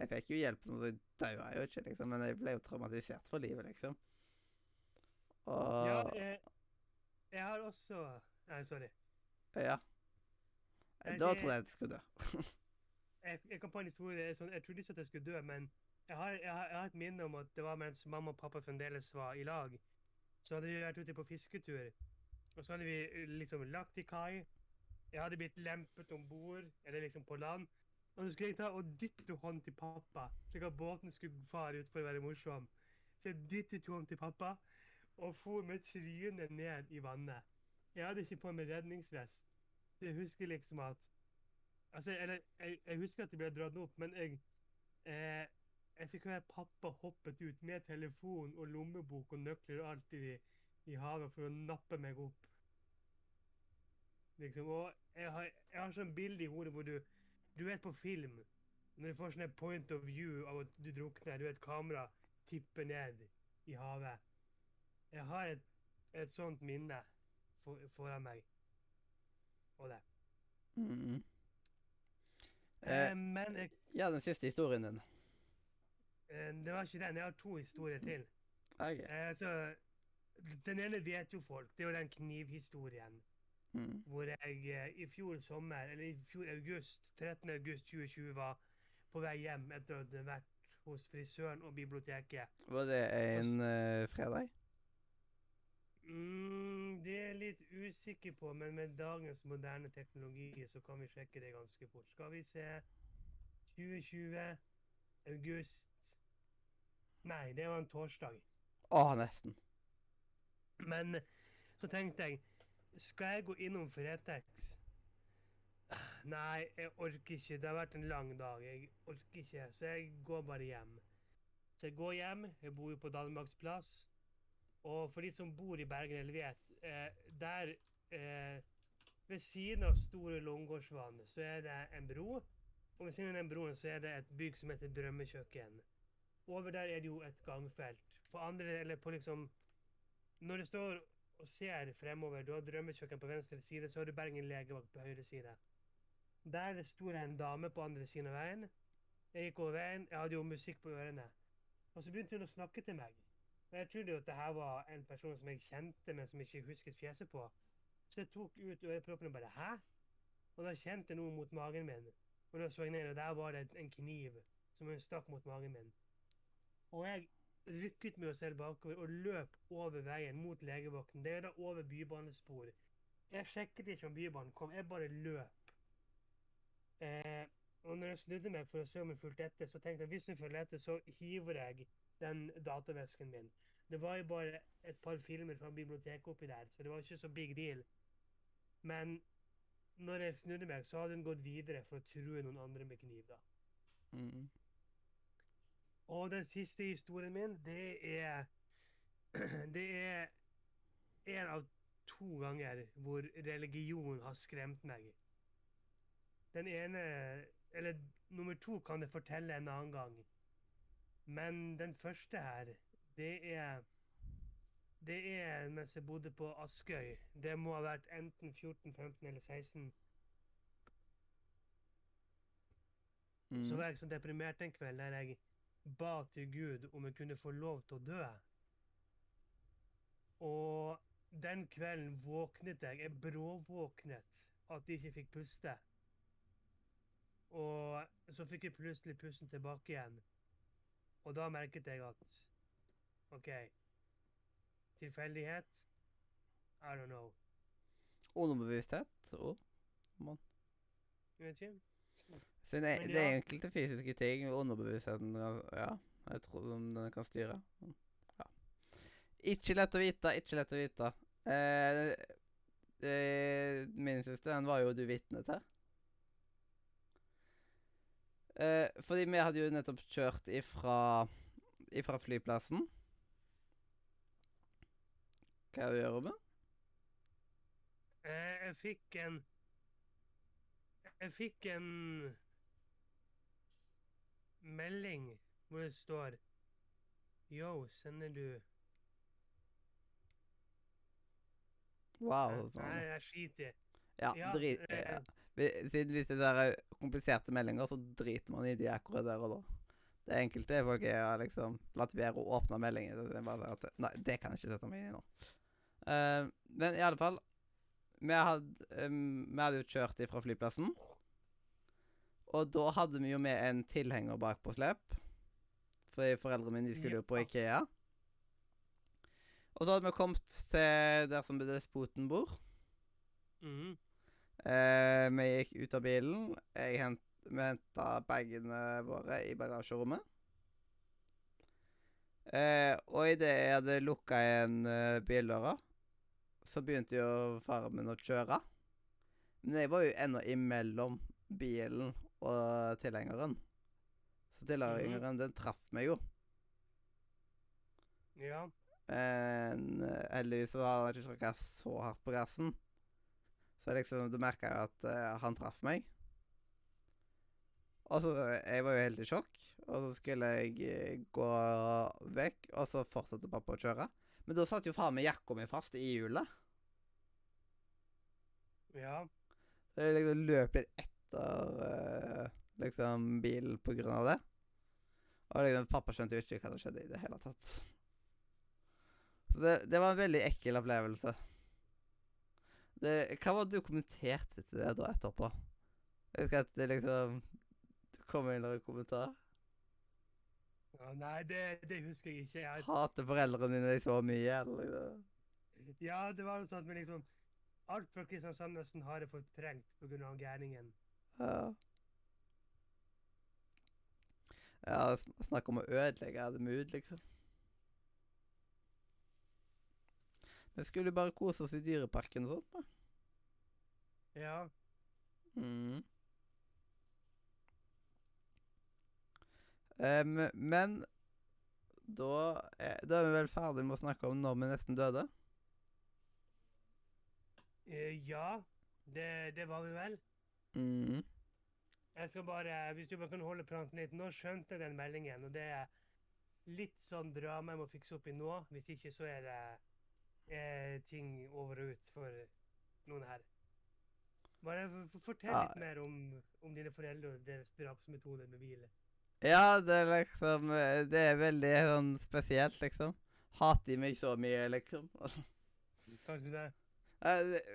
Jeg fikk jo hjelp, så jeg daua jo ikke, liksom, men jeg ble jo traumatisert for livet, liksom. Og Ja, jeg, jeg har også Nei, sorry. ja. Da jeg, trodde jeg jeg skulle dø. Jeg, jeg kom på en historie sånn, Jeg trodde ikke at jeg skulle dø, men jeg har, jeg, har, jeg har et minne om at det var mens mamma og pappa fremdeles var i lag. Så hadde vi vært ute på fisketur, og så hadde vi eh, liksom lagt til kai. Jeg hadde blitt lempet om bord, eller liksom på land. Og så skulle jeg ta og dytte hånd til pappa, slik at båten skulle fare ut for å være morsom. Så jeg dyttet hånd til pappa, og for med trynet ned i vannet. Jeg hadde ikke på meg redningsvest. Jeg husker liksom at Altså, eller, jeg, jeg husker at jeg ble dratt opp, men jeg eh, Jeg fikk høre pappa hoppet ut med telefon og lommebok og nøkler og alt i, i havet for å nappe meg opp. Liksom, og jeg har, jeg har sånn bilde i hodet hvor du Du vet på film Når du får sånn point of view av at du drukner, du vet kamera tipper ned i havet. Jeg har et, et sånt minne for, foran meg. Og det. Mm. Eh, Eh, men jeg ja, den siste historien din. Eh, Det var ikke den. Jeg har to historier til. Ok. Eh, så, den ene vet jo folk. Det er jo den knivhistorien. Mm. Hvor jeg eh, i fjor sommer, eller i fjor august, 13. august 2020, var på vei hjem etter å ha vært hos frisøren og biblioteket. Var det en uh, fredag? Mm, det er jeg litt usikker på, men med dagens moderne teknologi så kan vi sjekke det ganske fort. Skal vi se 2020, august Nei, det var en torsdag. Å, nesten. Men så tenkte jeg Skal jeg gå innom Fretex? Nei, jeg orker ikke. Det har vært en lang dag. Jeg orker ikke. Så jeg går bare hjem. Så jeg går hjem. Jeg bor jo på Danmarksplass. Og for de som bor i Bergen eller vet, eh, der eh, ved siden av Store Långårdsvann så er det en bro. Og ved siden av den broen så er det et bygg som heter Drømmekjøkken. Over der er det jo et gangfelt. På andre, eller på liksom Når du står og ser fremover, du har Drømmekjøkken på venstre side, så har du Bergen legevakt på høyre side. Der sto det en dame på andre siden av veien. Jeg gikk over veien, jeg hadde jo musikk på ørene. Og så begynte hun å snakke til meg. Og jeg trodde jo at det her var en person som jeg kjente, men som jeg ikke husket fjeset på. Så jeg tok ut øreproppen og bare 'hæ?' Og da kjente jeg noe mot magen min. Og da så jeg ned, og der var det en kniv som hun stakk mot magen min. Og jeg rykket meg selv bakover og løp over veien mot legevakten. Det er da over bybanespor. Jeg sjekket ikke om bybanen kom, jeg bare løp. Eh, og når jeg snudde meg for å se om hun fulgte etter, så tenkte jeg at hvis hun følger etter, så hiver jeg den datavesken min. Det var jo bare et par filmer fra biblioteket oppi der, så det var ikke så big deal. Men når jeg snudde meg, så hadde hun gått videre for å true noen andre med kniv. da. Mm. Og den siste historien min, det er Det er en av to ganger hvor religion har skremt meg. Den ene Eller nummer to kan jeg fortelle en annen gang. Men den første her, det er Det er mens jeg bodde på Askøy. Det må ha vært enten 14, 15 eller 16. Mm. Så var jeg så deprimert en kveld der jeg ba til Gud om jeg kunne få lov til å dø. Og den kvelden våknet jeg. Jeg bråvåknet at jeg ikke fikk puste. Og så fikk jeg plutselig pusten tilbake igjen. Og da merket jeg at OK Tilfeldighet? I don't know. Underbevissthet og mann. vet ikke. Siden det, det er enkelte fysiske ting underbevisstheten Ja, jeg tror den den kan styre. Ja. Ikke lett å vite, ikke lett å vite. Eh, eh, min siste, den var jo du vitne til. Eh, fordi vi hadde jo nettopp kjørt ifra, ifra flyplassen. Hva er det du gjør, Robin? Eh, jeg fikk en Jeg fikk en melding hvor det står Yo, sender du Wow. Nei, jeg skiter. Ja, ja, drit, ja. Siden hvis det er kompliserte meldinger, så driter man i de akkurat der og da. Det enkelte er folk har liksom latt være å åpne meldinger. Det bare at, nei, det kan jeg ikke sette meg inn i nå. Uh, men i alle fall Vi hadde, um, vi hadde jo kjørt ifra flyplassen. Og da hadde vi jo med en tilhenger bak på slep. Fordi foreldrene mine skulle jo på Ikea. Og så hadde vi kommet til der som despoten bor. Mhm. Eh, vi gikk ut av bilen. Hent, vi henta bagene våre i bagasjerommet. Eh, og idet jeg hadde lukka igjen eh, bildøra, så begynte jo faren min å kjøre. Men jeg var jo ennå imellom bilen og tilhengeren. Så tilhengeren, den traff meg jo. Ja. Men eh, heldigvis så hadde han ikke tråkka så hardt på gassen. Så liksom, du merka jo at uh, han traff meg. Og så Jeg var jo helt i sjokk. Og så skulle jeg eh, gå vekk, og så fortsatte pappa å kjøre. Men da satt jo faen meg jakka mi fast i hjulet. Ja. Så jeg liksom løp litt etter uh, liksom bilen på grunn av det. Og liksom, pappa skjønte jo ikke hva som skjedde i det hele tatt. Så det, det var en veldig ekkel opplevelse. Det, hva var det du kommenterte til det da etterpå? Jeg husker at det liksom Det kom en eller annen kommentar. ja nei, det, det husker jeg ikke. Jeg, Hater foreldrene dine så mye, eller liksom. ja, det var noe sånn at men liksom Alt fra Kristiansand nesten har jeg fortrengt pga. gærningen. Ja. Ja, sn- snakk om å ødelegge det mood, liksom. Vi skulle bare kose oss i dyreparken og sånt. da. Ja. Mm. Um, men da er, da er vi vel ferdig med å snakke om når vi nesten døde. Uh, ja, det, det var vi vel. Mm. Jeg skal bare, Hvis du bare kan holde pranten litt Nå skjønte jeg den meldingen, og det er litt sånn drama jeg må fikse opp i nå. Hvis ikke så er det er ting over og ut for noen her. Bare fortell litt Ja. mer om, om dine foreldre og deres drapsmetoder med bil. Ja, det er liksom eh, Det er veldig sånn spesielt, liksom. Hater de meg så mye, liksom? Kanskje det?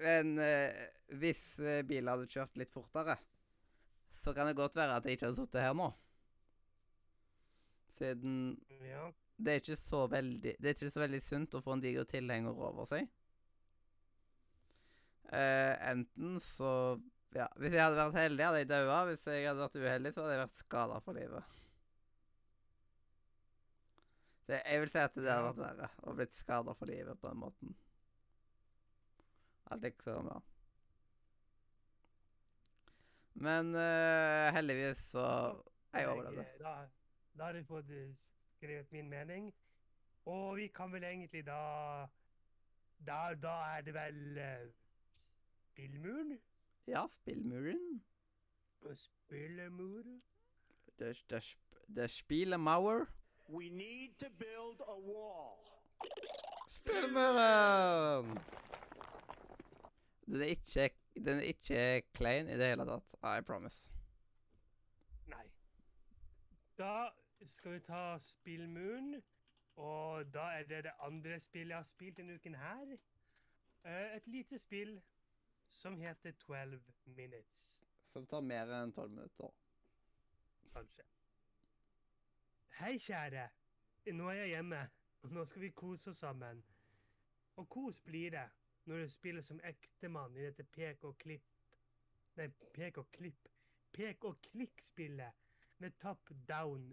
Men eh, hvis eh, bilen hadde kjørt litt fortere, så kan det godt være at jeg ikke hadde sittet her nå. Siden Ja. det er ikke så veldig Det er ikke så veldig sunt å få en diger tilhenger over seg. Eh, enten så Ja, hvis jeg hadde vært heldig, hadde jeg daua. Hvis jeg hadde vært uheldig, så hadde jeg vært skada for livet. Det, jeg vil si at det hadde vært verre å blitt skada for livet på den måten. Alt liksom, ja. Men uh, heldigvis så Jeg overlevde. Da, da har du fått eh, skrevet min mening. Og vi kan vel egentlig da Da, da er det vel uh, spillmuren? Ja, spillmuren. Spillemur? Det, det, sp- det Spielemauer. We need to build a wall. Spillmuren! Den er ikke Den er ikke klein i det hele tatt. I promise. Nei. Da skal vi ta spillmuren. Og da er det det andre spillet jeg har spilt denne uken her. Eh, et lite spill som heter 12 Minutes. Som tar mer enn tolv minutter. kanskje. Hei, kjære. Nå er jeg hjemme, og nå skal vi kose oss sammen. Og kos blir det når du spiller som ektemann i dette pek og klipp Nei, pek og klipp. Pek og klikk-spillet med top down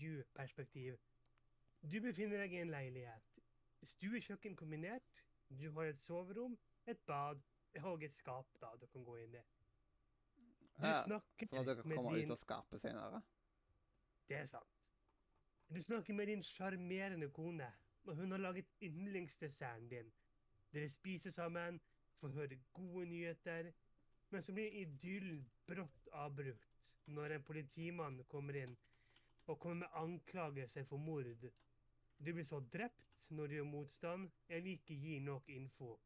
view-perspektiv. Du befinner deg i en leilighet. Stue, kjøkken kombinert. Du har et soverom, et bad og et skap da du kan gå inn i. Du Ja, snakker For at dere med kommer din ut av skapet senere. Det er sant. Du snakker med din sjarmerende kone, og hun har laget yndlingsdesserten din. Dere spiser sammen, får høre gode nyheter, men så blir idyllen brått avbrutt når en politimann kommer inn og kommer med anklagelser for mord. Du blir så drept når du gjør motstand, eller ikke gir nok info.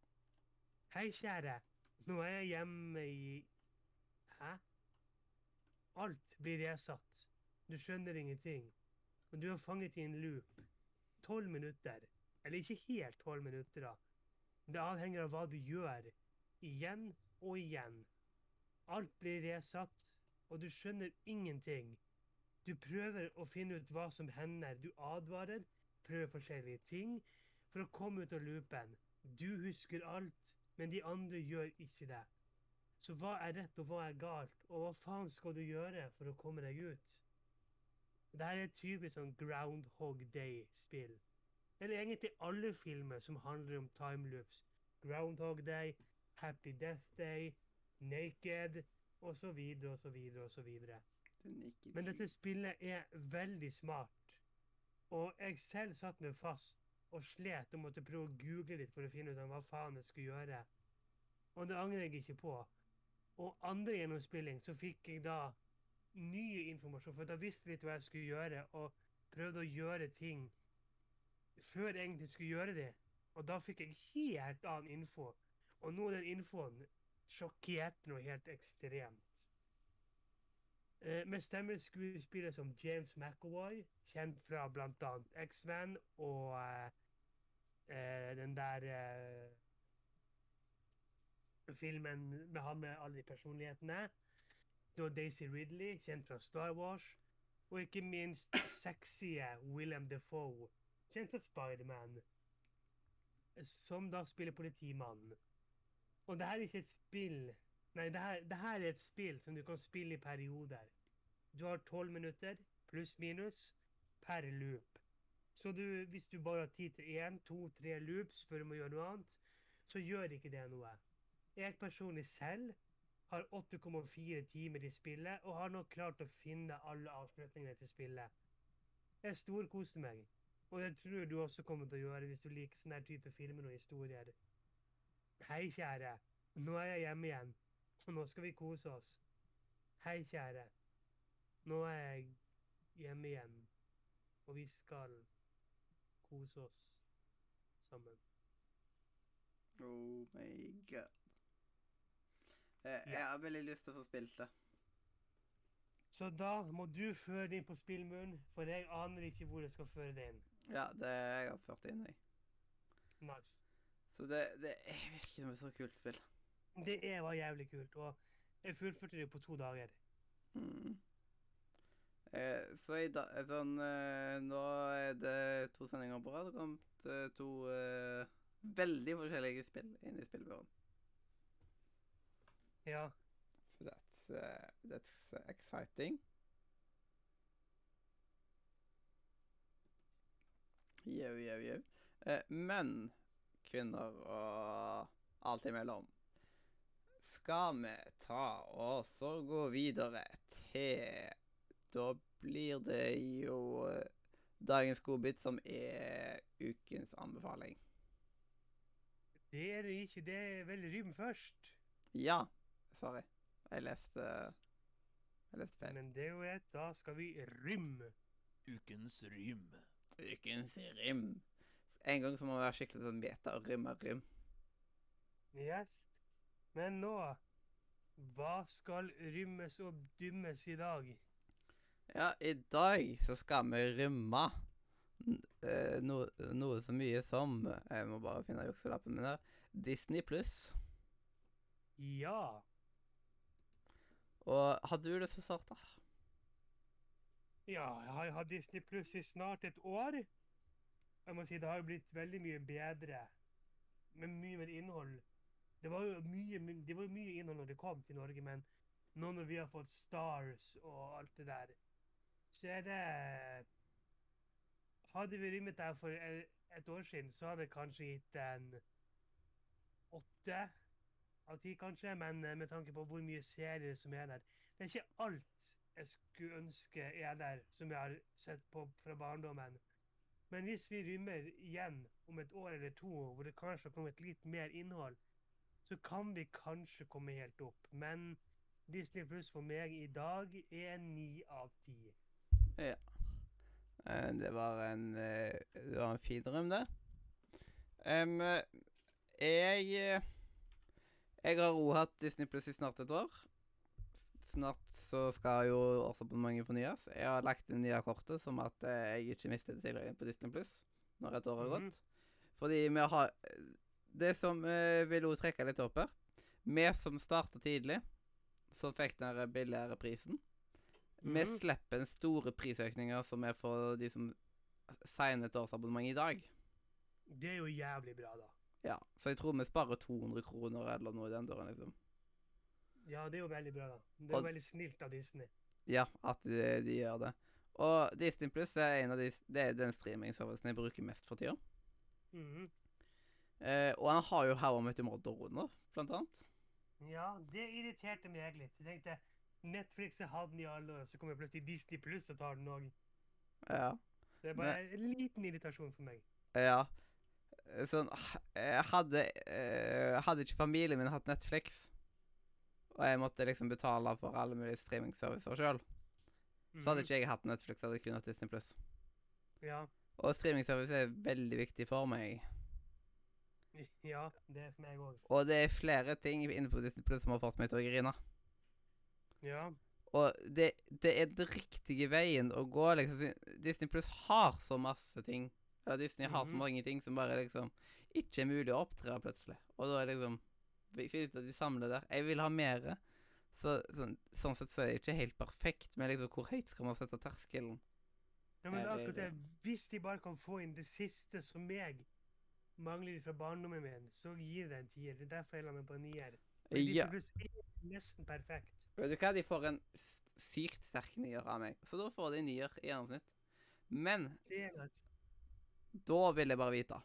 Hei, kjære. Nå er jeg hjemme i Hæ? Alt blir resatt. Du skjønner ingenting. Og du er fanget i en loop. Tolv minutter. Eller ikke helt tolv minutter, da. Det avhenger av hva du gjør. Igjen og igjen. Alt blir resatt, og du skjønner ingenting. Du prøver å finne ut hva som hender. Du advarer, prøver forskjellige ting for å komme ut av loopen. Du husker alt, men de andre gjør ikke det. Så hva er rett og hva er galt, og hva faen skal du gjøre for å komme deg ut? Dette er et typisk sånn Groundhog Day-spill. Eller egentlig alle filmer som handler om timeloops. Groundhog Day, Happy Death Day, Naked, osv., osv., osv. Men dette spillet er veldig smart. Og jeg selv satt meg fast og slet og måtte prøve å google litt for å finne ut hva faen jeg skulle gjøre. Og det angrer jeg ikke på. Og andre gjennomspilling så fikk jeg da ny informasjon, for da visste jeg litt hva jeg skulle gjøre, og prøvde å gjøre ting før jeg egentlig skulle gjøre det. Og da fikk jeg helt annen info. Og nå er den infoen sjokkerte noe helt ekstremt. Eh, med stemmeskuespillere som James McAvoy, kjent fra bl.a. X-Men og eh, den der eh, filmen med han med alle de personlighetene. Du har Daisy Ridley, kjent fra Star Wars. Og ikke minst sexy Willem Defoe, kjent fra Spiderman. Som da spiller politimannen. Og det her er ikke et spill Nei, det her, det her er et spill som du kan spille i perioder. Du har tolv minutter, pluss minus, per loop. Så du, hvis du bare har tid til én, to, tre loops før du må gjøre noe annet, så gjør ikke det noe. Jeg personlig selv har 8,4 timer i spillet, og har nå klart å finne alle avslutningene til spillet. Jeg storkoste meg, og det tror jeg du også kommer til å gjøre hvis du liker sånne type filmer og historier. Hei, kjære. Nå er jeg hjemme igjen, og nå skal vi kose oss. Hei, kjære. Nå er jeg hjemme igjen, og vi skal kose oss sammen. Oh my god. Jeg, jeg har veldig lyst til å få spilt det. Så da må du føre det inn på spillmuren, for jeg aner ikke hvor jeg skal føre det inn. Ja, det jeg har ført inn, jeg. Nice. Så det, det er virkelig noe så kult spill. Det er, var jævlig kult, og jeg fullførte det på to dager. Mm. Eh, så i da, eh, sånn, eh, nå er det to sendinger på rad. Det kom eh, to veldig forskjellige spill inn i spillbjørn. Ja. So that's, uh, that's exciting. Jau, jau, jau. Eh, men kvinner og alt imellom Skal vi ta og så gå videre til Da blir det jo eh, dagens godbit som er ukens anbefaling. Det er det ikke. Det er vel Rym først. Ja, sorry. Jeg leste Jeg leste feil. Men det er jo et. Da skal vi rymme. Ukens rym. Ukens rym. En gang så må vi være skikkelig sånn meta og rymme rym. Yes. Men nå Hva skal rymmes og dymmes i dag? Ja, i dag så skal vi rymme eh, no, noe så mye som Jeg må bare finne jukselappen min her. Disney pluss. Ja. Og har du lyst til å starte? Ja, jeg har hatt Disney Pluss i snart et år. Jeg må si det har jo blitt veldig mye bedre. Med mye mer innhold. Det var jo mye, det var mye innhold når det kom til Norge, men nå når vi har fått Stars og alt det der, så er det Hadde vi rymmet der for et år siden, så hadde jeg kanskje gitt en åtte av ti, kanskje. Men eh, med tanke på hvor mye serier som er der Det er ikke alt jeg skulle ønske er der, som jeg har sett på fra barndommen. Men hvis vi rymmer igjen om et år eller to, hvor det kanskje har kommet litt mer innhold, så kan vi kanskje komme helt opp. Men Disney Pluss for meg i dag er ni av ti. Eh, det var en eh, Det var en fin drøm, det. Um, jeg Jeg har òg hatt Disney Pluss i snart et år. Snart så skal jo årsabonnementet fornyes. Jeg har lagt inn nye kortet, som at jeg ikke mister tilgangen på Disney Pluss når et år har gått. Mhm. Fordi vi har Det som uh, vil også trekke litt opp her Vi som starta tidlig, så fikk den billigere prisen. Vi Mhm. slipper en store prisøkninger som er for de som signer et årsabonnement i dag. Det er jo jævlig bra, da. Ja, Så jeg tror vi sparer 200 kroner eller noe i den døren, liksom. Ja, det er jo veldig bra, da. Det er Og- jo veldig snilt av Disney. Ja, at de, de gjør det. Og Disney Pluss er en av de Det er den streamingservicen jeg bruker mest for tida. Mhm. Eh, og han har jo How I Met Your Mother under, blant annet. Ja, det irriterte meg litt. Jeg tenkte Netflix har hatt den i alle år, så kommer plutselig Disney Pluss og tar den òg. Ja. Det er bare en liten irritasjon for meg. Ja. Sånn jeg hadde, Jeg hadde ikke familien min hatt Netflix, og jeg måtte liksom betale for alle mulige streamingservicer sjøl, så hadde Mhm. ikke jeg hatt Netflix, hadde jeg kun hatt Disney Pluss. Ja. Og streamingservice er veldig viktig for meg. ja, det er for meg òg. Og det er flere ting inne på Disney Pluss som har fått meg til å grine. Ja. Og det, det er den riktige veien å gå, liksom. Disney Pluss har så masse ting. Eller Disney har så Mhm. mange ting som bare liksom ikke er mulig å opptre plutselig. Og da er det liksom Fint at de samler der. Jeg vil ha mer. Så, sånn, sånn sett så er det ikke helt perfekt, men liksom hvor høyt skal man sette terskelen? ja, men Jeg akkurat det, hvis de bare kan få inn det siste som meg mangler fra barndommen min, så gir det en tier. Det er derfor jeg la meg på en nier. Disney Ja. Pluss er nesten perfekt. Vet du hva? De får en sykt sterk nier av meg. Så da får de nier i gjennomsnitt. Men da vil jeg bare vite.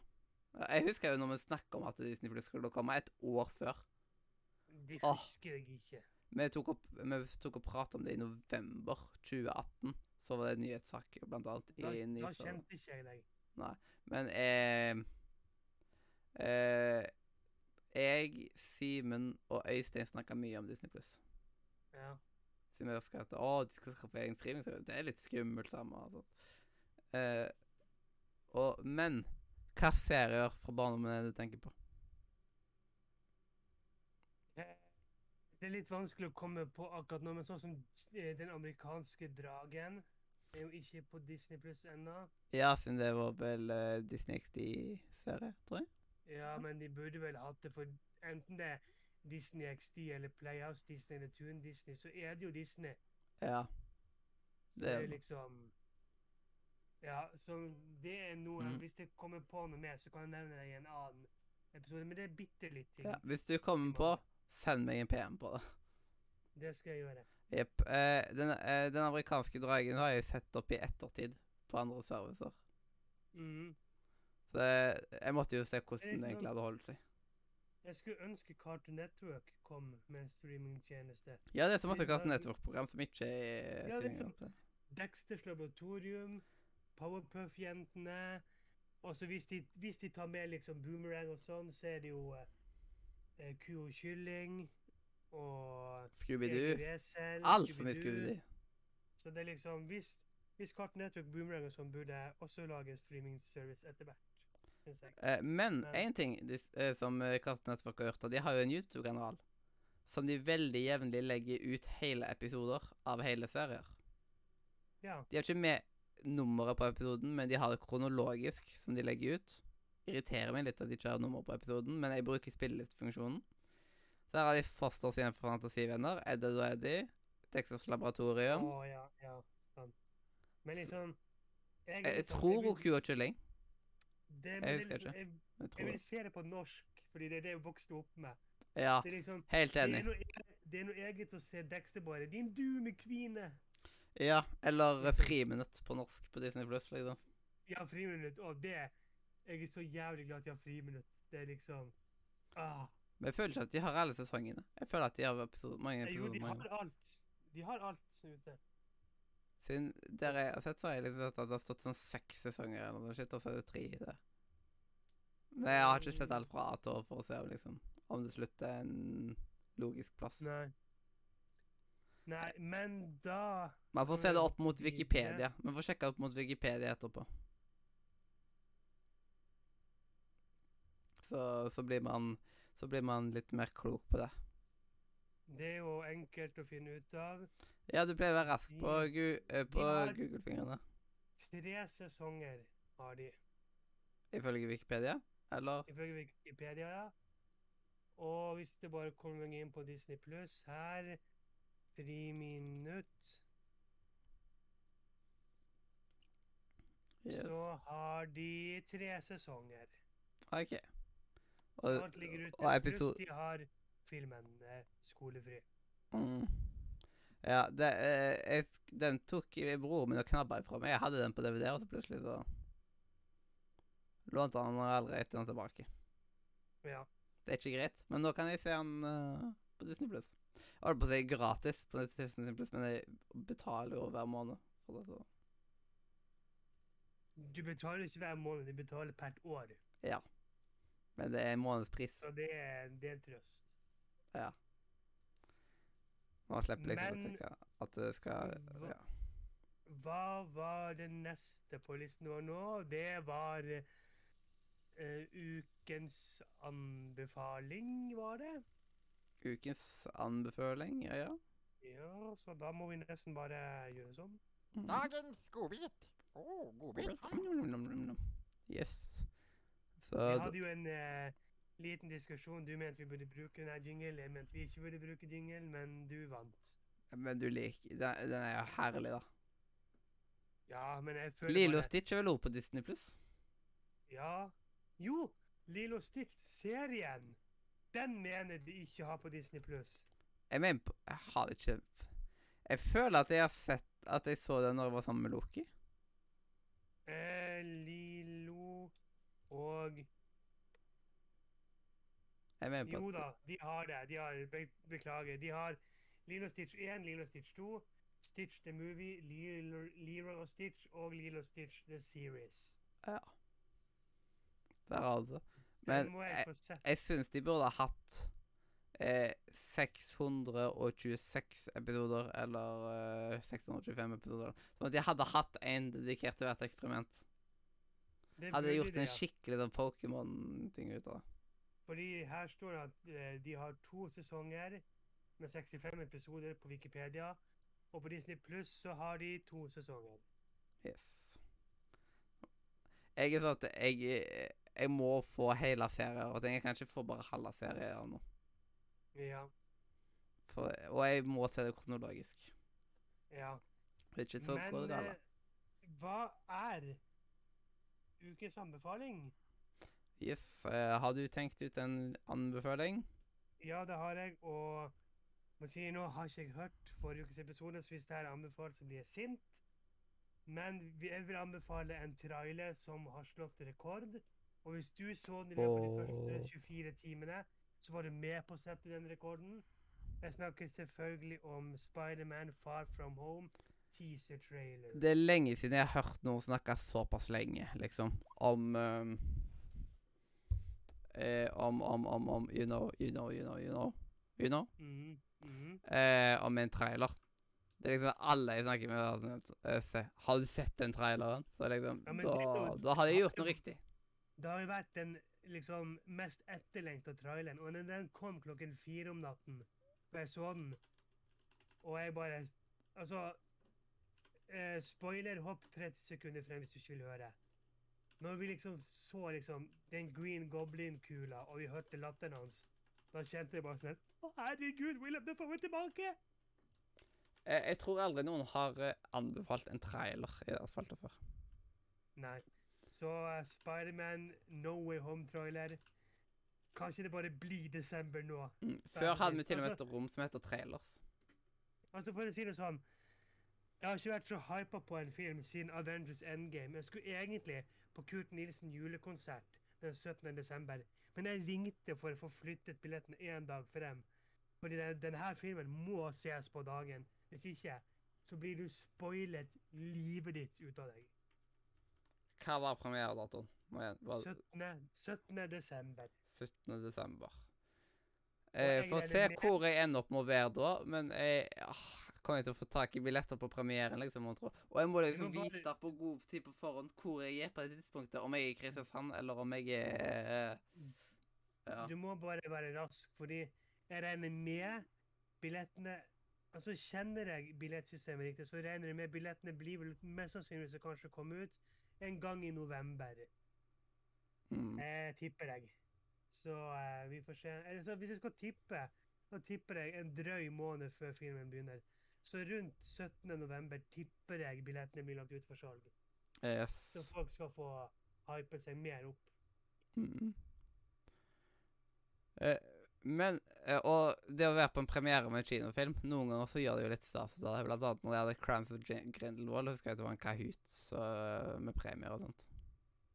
Jeg husker jo når vi snakka om at Disney Plus skulle komme et år før. Det husker jeg ikke. Vi tok opp, vi tok opp prat om det i november 2018. Så var det en nyhetssak, blant annet. Da, i da kjente ikke jeg deg. Men eh, eh, Jeg, Simen og Øystein snakka mye om Disney Pluss. Ja. Siden jeg skal at å, de skal skaffe egen streaming, det er litt skummelt sammen. sånt. Eh, og, men hva serier fra barndommen er det du tenker på? Eh, Det er litt vanskelig å komme på akkurat nå, men sånn som eh, Den amerikanske dragen er jo ikke på Disney Pluss ennå. Ja, siden det var vel uh, Disney XD-serie, tror jeg. Ja, men de burde vel hatt det for enten det er Disney XD eller Playhouse Disney eller Toon Disney, så er det jo Disney. Ja. Det det er jo- liksom Ja, så det er noe mm. Hvis det kommer på noe mer, så kan jeg nevne det i en annen episode. Men det er bitte litt ting. ja. Hvis du kommer på, send meg en PM på det. Det skal jeg gjøre. Jepp. Eh, den, eh, den amerikanske dragen har jeg sett opp i ettertid på andre servicer. Mhm. Så det, jeg måtte jo se hvordan det egentlig hadde holdt seg. Jeg skulle ønske Cartoon Network kom med en streamingtjeneste. Ja, det er så masse Cartoon Network-program som ikke er Ja, liksom-. Dexters Laboratorium, Powerpuff-jentene. Og så hvis hvis de tar med liksom Boomerang og sånn, så er det jo eh, eh, Ku og kylling og Scooby-Doo. Altfor Alt for mye Scooby-Doo. Scooby-Doo. Så det er liksom Hvis, hvis Cartoon Network, Boomerang og sånn burde også lage en streaming-service etter hvert. Jeg. Eh, men én ting de, eh, som Karsten Cartoon har gjort, de har jo en YouTube-kanal som de veldig jevnlig legger ut hele episoder av hele serier. Ja. De har ikke med nummeret på episoden, men de har det kronologisk som de legger ut. Irriterer meg litt at de ikke har nummer på episoden, men jeg bruker spillelistfunksjonen. Her har de Fosters igjen for fantasivenner, Edded og Eddie, Texas Laboratorium. Oh, ja, ja. Sant. Men liksom jeg, Jeg, jeg liksom- tror vil- Ku og Kylling. Det, jeg er husker liksom- ikke. Jeg, Jeg vil se det på norsk, fordi det er det jeg vokste opp med. Ja, liksom helt Det er, enig. noe, e- det er noe eget å se Dexter bare. Din dume kvine. Ja, eller Friminutt på norsk på Disney Plus, liksom. Ja, friminutt. Og det Jeg er så jævlig glad at de har friminutt. Det er liksom ah. Men jeg føler ikke at de har alle sesongene. Jeg føler at de har episode, mange Jo, episoder. de har alt. De har alt ute. Siden der jeg har sett, så har jeg liksom sett at det har stått sånn seks sesonger eller noe shit, og så er det tre i det. Men jeg har ikke sett alt fra A til Å for å se om liksom, om det slutter en logisk plass. Nei. Nei, men da Man får se det opp mot? Wikipedia. Man får sjekke opp mot Wikipedia etterpå. Så, så, blir man, så blir man litt mer klok på det. Det er jo enkelt å finne ut av. Ja, du pleier å være rask på, gu, eh, på Google-fingrene. Tre sesonger har de, Ifølge Wikipedia? Eller? ifølge Wikipedia. ja. Og hvis det bare kommer inn på Disney Pluss her Friminutt Yes. Så har de tre sesonger. OK. Og, alt og episode de har filmen er Skolefri. mm. Ja, det, eh, jeg, den tok broren min og knabba ifra meg. Jeg hadde den på DVD, og så plutselig så lånte han aldri etter den tilbake. Ja. Det er ikke greit, men nå kan jeg se den uh, på Disney Pluss. Jeg holdt på å si gratis på Disney Plus, men jeg betaler jo hver måned for det. Så. Du betaler ikke hver måned, du betaler per år. Ja. Men det er en månedspris. Så det er en del trøst. Ja. Man slipper liksom Men- å tenke at det skal ja. Hva var det neste på listen vår nå? Det var uh, ukens anbefaling, var det? Ukens anbefaling, ja ja. Ja, så da må vi nesten bare gjøre sånn. Mm. Dagens godbit. Å, godbit. Nom, nom. Yes. Så Vi hadde jo en eh, liten diskusjon. Du mente vi burde bruke denne jingle, jeg mente vi ikke burde bruke jingle, men du vant. Men du liker den, den er jo herlig, da. Ja, men jeg føler Lilo og Stitch er vel over på Disney Pluss? Ja. Jo, Lilo Stitch-serien. Den mener de ikke har på Disney Pluss. Jeg mener på Jeg har det ikke Jeg føler at jeg har sett at jeg så det når jeg var sammen med Loki. Eh, Lilo og Jo at da, de har det. De har, be, beklager. De har Lilo Stitch 1, Lilo Stitch 2, Stitch the Movie, Lilo, Lilo Stitch og Lilo Stitch the Series. Ja. Der har du det. Men jeg jeg, jeg syns de burde ha hatt eh, 626 episoder, eller eh, 625 episoder. Sånn at de hadde hatt en dedikert til hvert eksperiment. Det Hadde gjort en skikkelig sånn Pokémon-ting ut av det. Fordi her står det at eh, de har to sesonger med 65 episoder på Wikipedia. Og på Disney Pluss så har de to sesonger. Yes. Jeg er sånn at jeg, jeg må få hele serier og. Jeg kan ikke få bare halve serier nå. Ja. For, og jeg må se det kronologisk. ja. Det er ikke så Men eh, hva er ukens anbefaling? Yes. eh, har du tenkt ut en anbefaling? Ja, det har jeg, og må si nå har ikke jeg hørt forrige ukes episode, så hvis det her er anbefalt, så blir jeg sint. Men vi- jeg vil anbefale en trailer som har slått rekord. Og hvis du så den i løpet av de første 24 timene, så var du med på å sette den rekorden. Jeg snakker selvfølgelig om Spiderman Far From Home teaser-trailer. Det er lenge siden jeg har hørt noen snakke såpass lenge, liksom, om eh, om, om, om, om You know, you know, you know, you know. You know? Mhm. Eh, om en trailer. Det er liksom alle jeg snakker med, sånn, eh, Har du sett den traileren? Så liksom, Ja, da, jo- da hadde jeg gjort noe riktig. Det har jo vært den liksom mest etterlengta traileren, og den, den kom klokken fire om natten. Og jeg så den, og jeg bare Altså eh, Spoiler, hopp 30 sekunder frem hvis du ikke vil høre. Når vi liksom så liksom den Green Goblin-kula, og vi hørte latteren hans, da kjente jeg bare sånn Å, herregud, William Dafoe er tilbake! Jeg, jeg tror aldri noen har eh, anbefalt en trailer i det asfaltet før. Nei. Så uh, Spiderman No Way Home-trailer Kanskje det bare blir desember nå. Mm. Før hadde vi til og med Altså- et rom som heter trailers. Altså For å si det sånn Jeg har ikke vært så hypa på en film siden Avengers Endgame. Jeg skulle egentlig på Kurt Nilsen julekonsert den 17. desember. Men jeg ringte for å få flyttet billetten én dag frem. Fordi den, denne filmen må ses på dagen. Hvis ikke så blir du spoilet livet ditt ut av deg. Hva var premieredatoen? Må jeg- 17. 17. desember. 17. desember. Eh, Får å se hvor jeg ender opp med å være da, men jeg ah, kommer jeg til å få tak i billetter på premieren, liksom, tro. Og jeg må liksom vite på god tid på forhånd hvor jeg er på det tidspunktet. Om jeg er i Kristiansand, eller om jeg er Ja. Du må bare være rask, fordi jeg regner med billettene Altså Kjenner jeg billettsystemet riktig, så regner jeg med billettene blir vel mest sannsynligvis å kanskje komme ut en gang i november. Mm. Eh, tipper jeg. Så eh, vi får se. Altså, hvis jeg skal tippe, så tipper jeg en drøy måned før filmen begynner. Så rundt 17. november tipper jeg billettene blir lagt ut for salg. Yes. Så folk skal få hype seg mer opp. Mm. Eh, men eh, Og det å være på en premiere med en kinofilm Noen ganger så gjør det jo litt stas. Blant annet når jeg hadde Crimes of Grin- Grindelwald. Husker jeg det var en Kahoot så, med premier og sånt.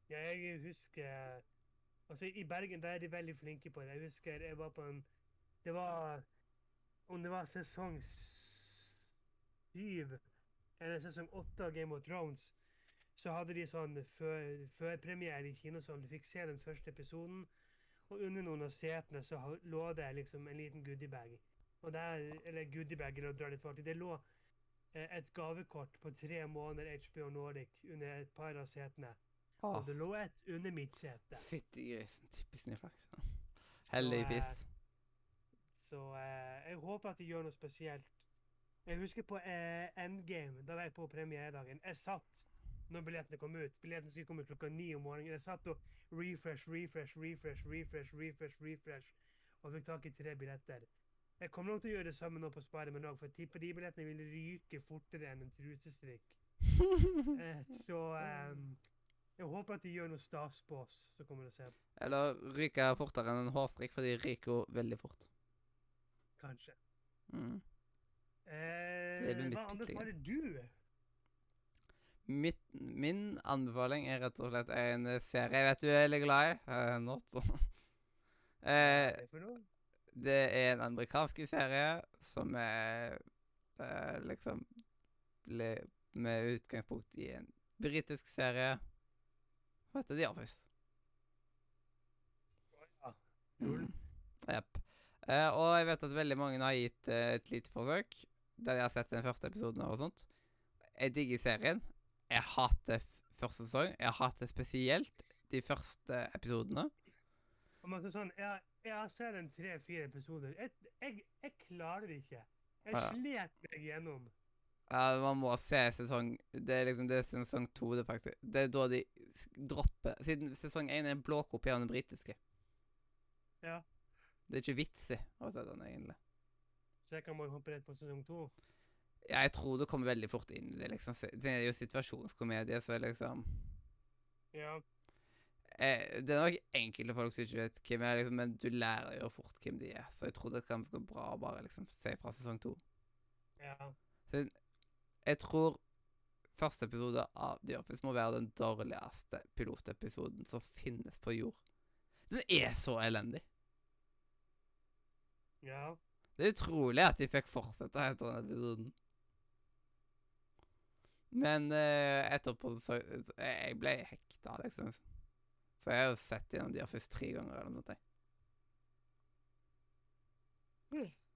Ja, jeg husker Altså, i Bergen der er de veldig flinke på det. Jeg husker jeg var på en Det var Om det var sesong syv eller sesong åtte av Game of Thrones, så hadde de sånn før- førpremiere i kinosalen. Du fikk se den første episoden, og under noen av setene så lå det liksom en liten goodiebag. Og der, eller goodiebag, eller å dra litt fart i, det lå eh, et gavekort på tre måneder HBO Nordic under et par av setene. Ah, Og det lå et under mitt sete. Fytti grisen. Typisk Niflaks. Så, Heldigvis. eh, Så eh, jeg håper at de gjør noe spesielt. Jeg husker på eh, Endgame, da var jeg på premieredagen. Jeg satt når billettene kom ut. Billettene skulle komme ut klokka ni om morgenen. Jeg satt og refresh, refresh, refresh, refresh, refresh, refresh, og fikk tak i tre billetter. Jeg kommer nok til å gjøre det samme nå på Spiderman òg, for jeg tipper de billettene vil ryke fortere enn en trusestrikk. Eh, så eh, jeg håper at de gjør noe stas på oss som kommer og ser. Eller ryker fortere enn en hårstrikk, for de ryker jo veldig fort. Kanskje. Mm. Eh, er hva anbefaler du? Mitt, min anbefaling er rett og slett en serie jeg vet du er veldig glad i. Uh, not. Eh, det er en amerikansk serie som er eh, liksom le, Med utgangspunkt i en britisk serie. Hva heter The Office? Ja. Mm. Jepp. Eh, og jeg vet at veldig mange har gitt et lite forsøk, der jeg har sett den første episoden og sånt. Jeg digger serien. Jeg hater første sesong. Jeg hater spesielt de første episodene. Sånn, jeg, jeg har sett en tre-fire episoder. Jeg, jeg, jeg klarer det ikke. Jeg Ja. slet meg gjennom. Ja, man må se sesong Det er liksom det er sesong to, det faktisk. Det er da de dropper Siden sesong én er en blåkopi av den britiske. Ja. Det er ikke vits i å se den, egentlig. Så jeg kan bare hoppe rett på sesong to. Ja, jeg tror du kommer veldig fort inn i det, liksom. Det er jo situasjonskomedie, så liksom Ja. eh, Det er nok enkelte folk som ikke vet hvem jeg er, liksom, men du lærer jo fort hvem de er. Så jeg tror det kan gå bra å bare liksom se fra sesong to. Ja. Jeg tror første episode av The Office må være den dårligste pilotepisoden som finnes på jord. Den er så elendig. Ja. Det er utrolig at de fikk fortsette etter den episoden. Men uh, etterpå så Jeg ble hekta, liksom. Så jeg har jo sett gjennom de her først tre ganger eller noe sånt.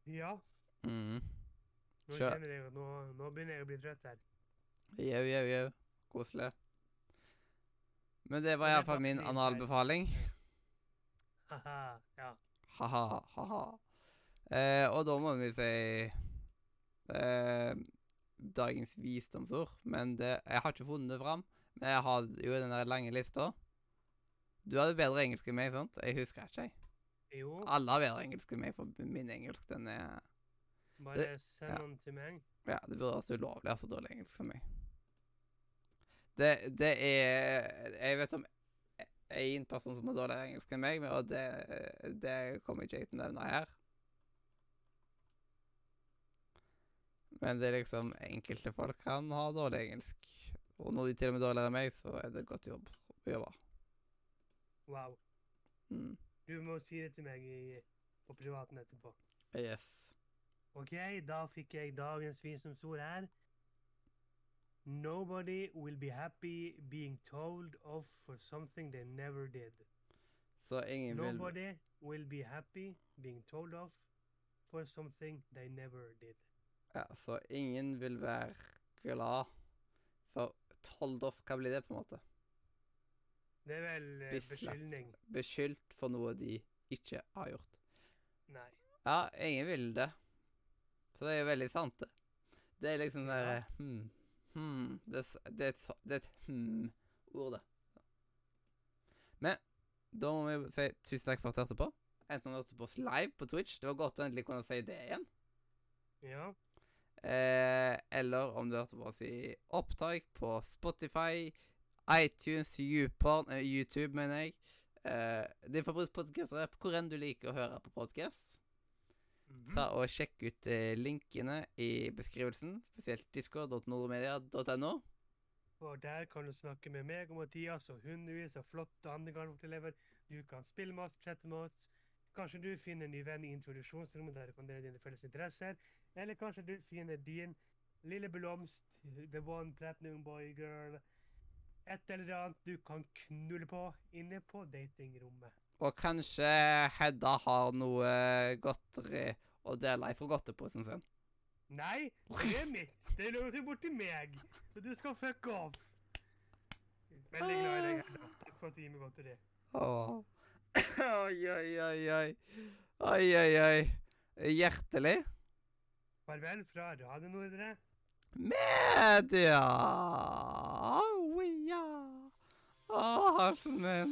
Ja. Mm. Nå kjenner jeg nå, nå begynner jeg å bli trøtt her. Jau, jau, jau. Koselig. Men det var iallfall min analbefaling. Haha. Ja. Ha-ha, ha-ha. Eh, og da må vi si eh, dagens visdomsord. Men det, jeg har ikke funnet det fram. Men jeg har jo den der lange lista. Du hadde bedre engelsk enn meg, sant? Jeg husker ikke, jeg. Jo, Alle har bedre engelsk enn meg, for min engelsk, den er bare send ja. den til meg. Ja, det burde være så ulovlig å ha så dårlig engelsk som meg. Det, det er Jeg vet om én person som har dårligere engelsk enn meg, og det, det kommer ikke jeg til å nevne her. Men det er liksom Enkelte folk kan ha dårlig engelsk. Og når de til og med er dårligere enn meg, så er det godt jobb å gjøre. Wow. Mm. Du må si det til meg i, på privaten etterpå. Yes. OK, da fikk jeg dagens visdomsord her. Nobody will be happy being told off for something they never did. Så ingen vil Nobody will be happy being told off for something they never did. Ja, så ingen vil være glad for off. Hva blir det, på en måte? Det er vel eh, Bislett. beskyldning. Beskyldt for noe de ikke har gjort. Nei. Ja, ingen vil det. Så det er jo veldig sant, det. Det er liksom der hmm, hmm, det, er det, er et, så- det er et hmm-ord, det. Men da må vi si tusen takk for at du hørte på. Enten du hørte på oss live på Twitch, det var godt å endelig kunne si det igjen. Ja. Eh, eller om du hørte på oss i opptak på Spotify, iTunes, YouPorn, eh, YouTube, mener jeg. Eh, din favorittpodkast hvor enn du liker å høre på podkast. Mhm. Ta og Sjekk ut eh, linkene i beskrivelsen, spesielt discord.nordmedia.no. Og der kan du snakke med meg og Mathias og hundrevis av flotte andregangselever. Du kan spille med oss, chatte med oss. Kanskje du finner en ny venn i introduksjonsrommet der du kan dele dine felles interesser. Eller kanskje du finner din lille blomst, the one platinum boy girl. Et eller annet du kan knulle på inne på datingrommet. Og kanskje Hedda har noe godteri å dele ifra godteposen sin. Nei, det er mitt. Det lå jo borti meg. Så du skal fuck off. Veldig glad i deg, Hedda. Takk for at du gir meg godteri. Åh. Oi, oi, oi, oi. Oi, oi, oi. Hjertelig. Farvel fra Radio Nordre. Media! Oh, ja. Å, halsen min.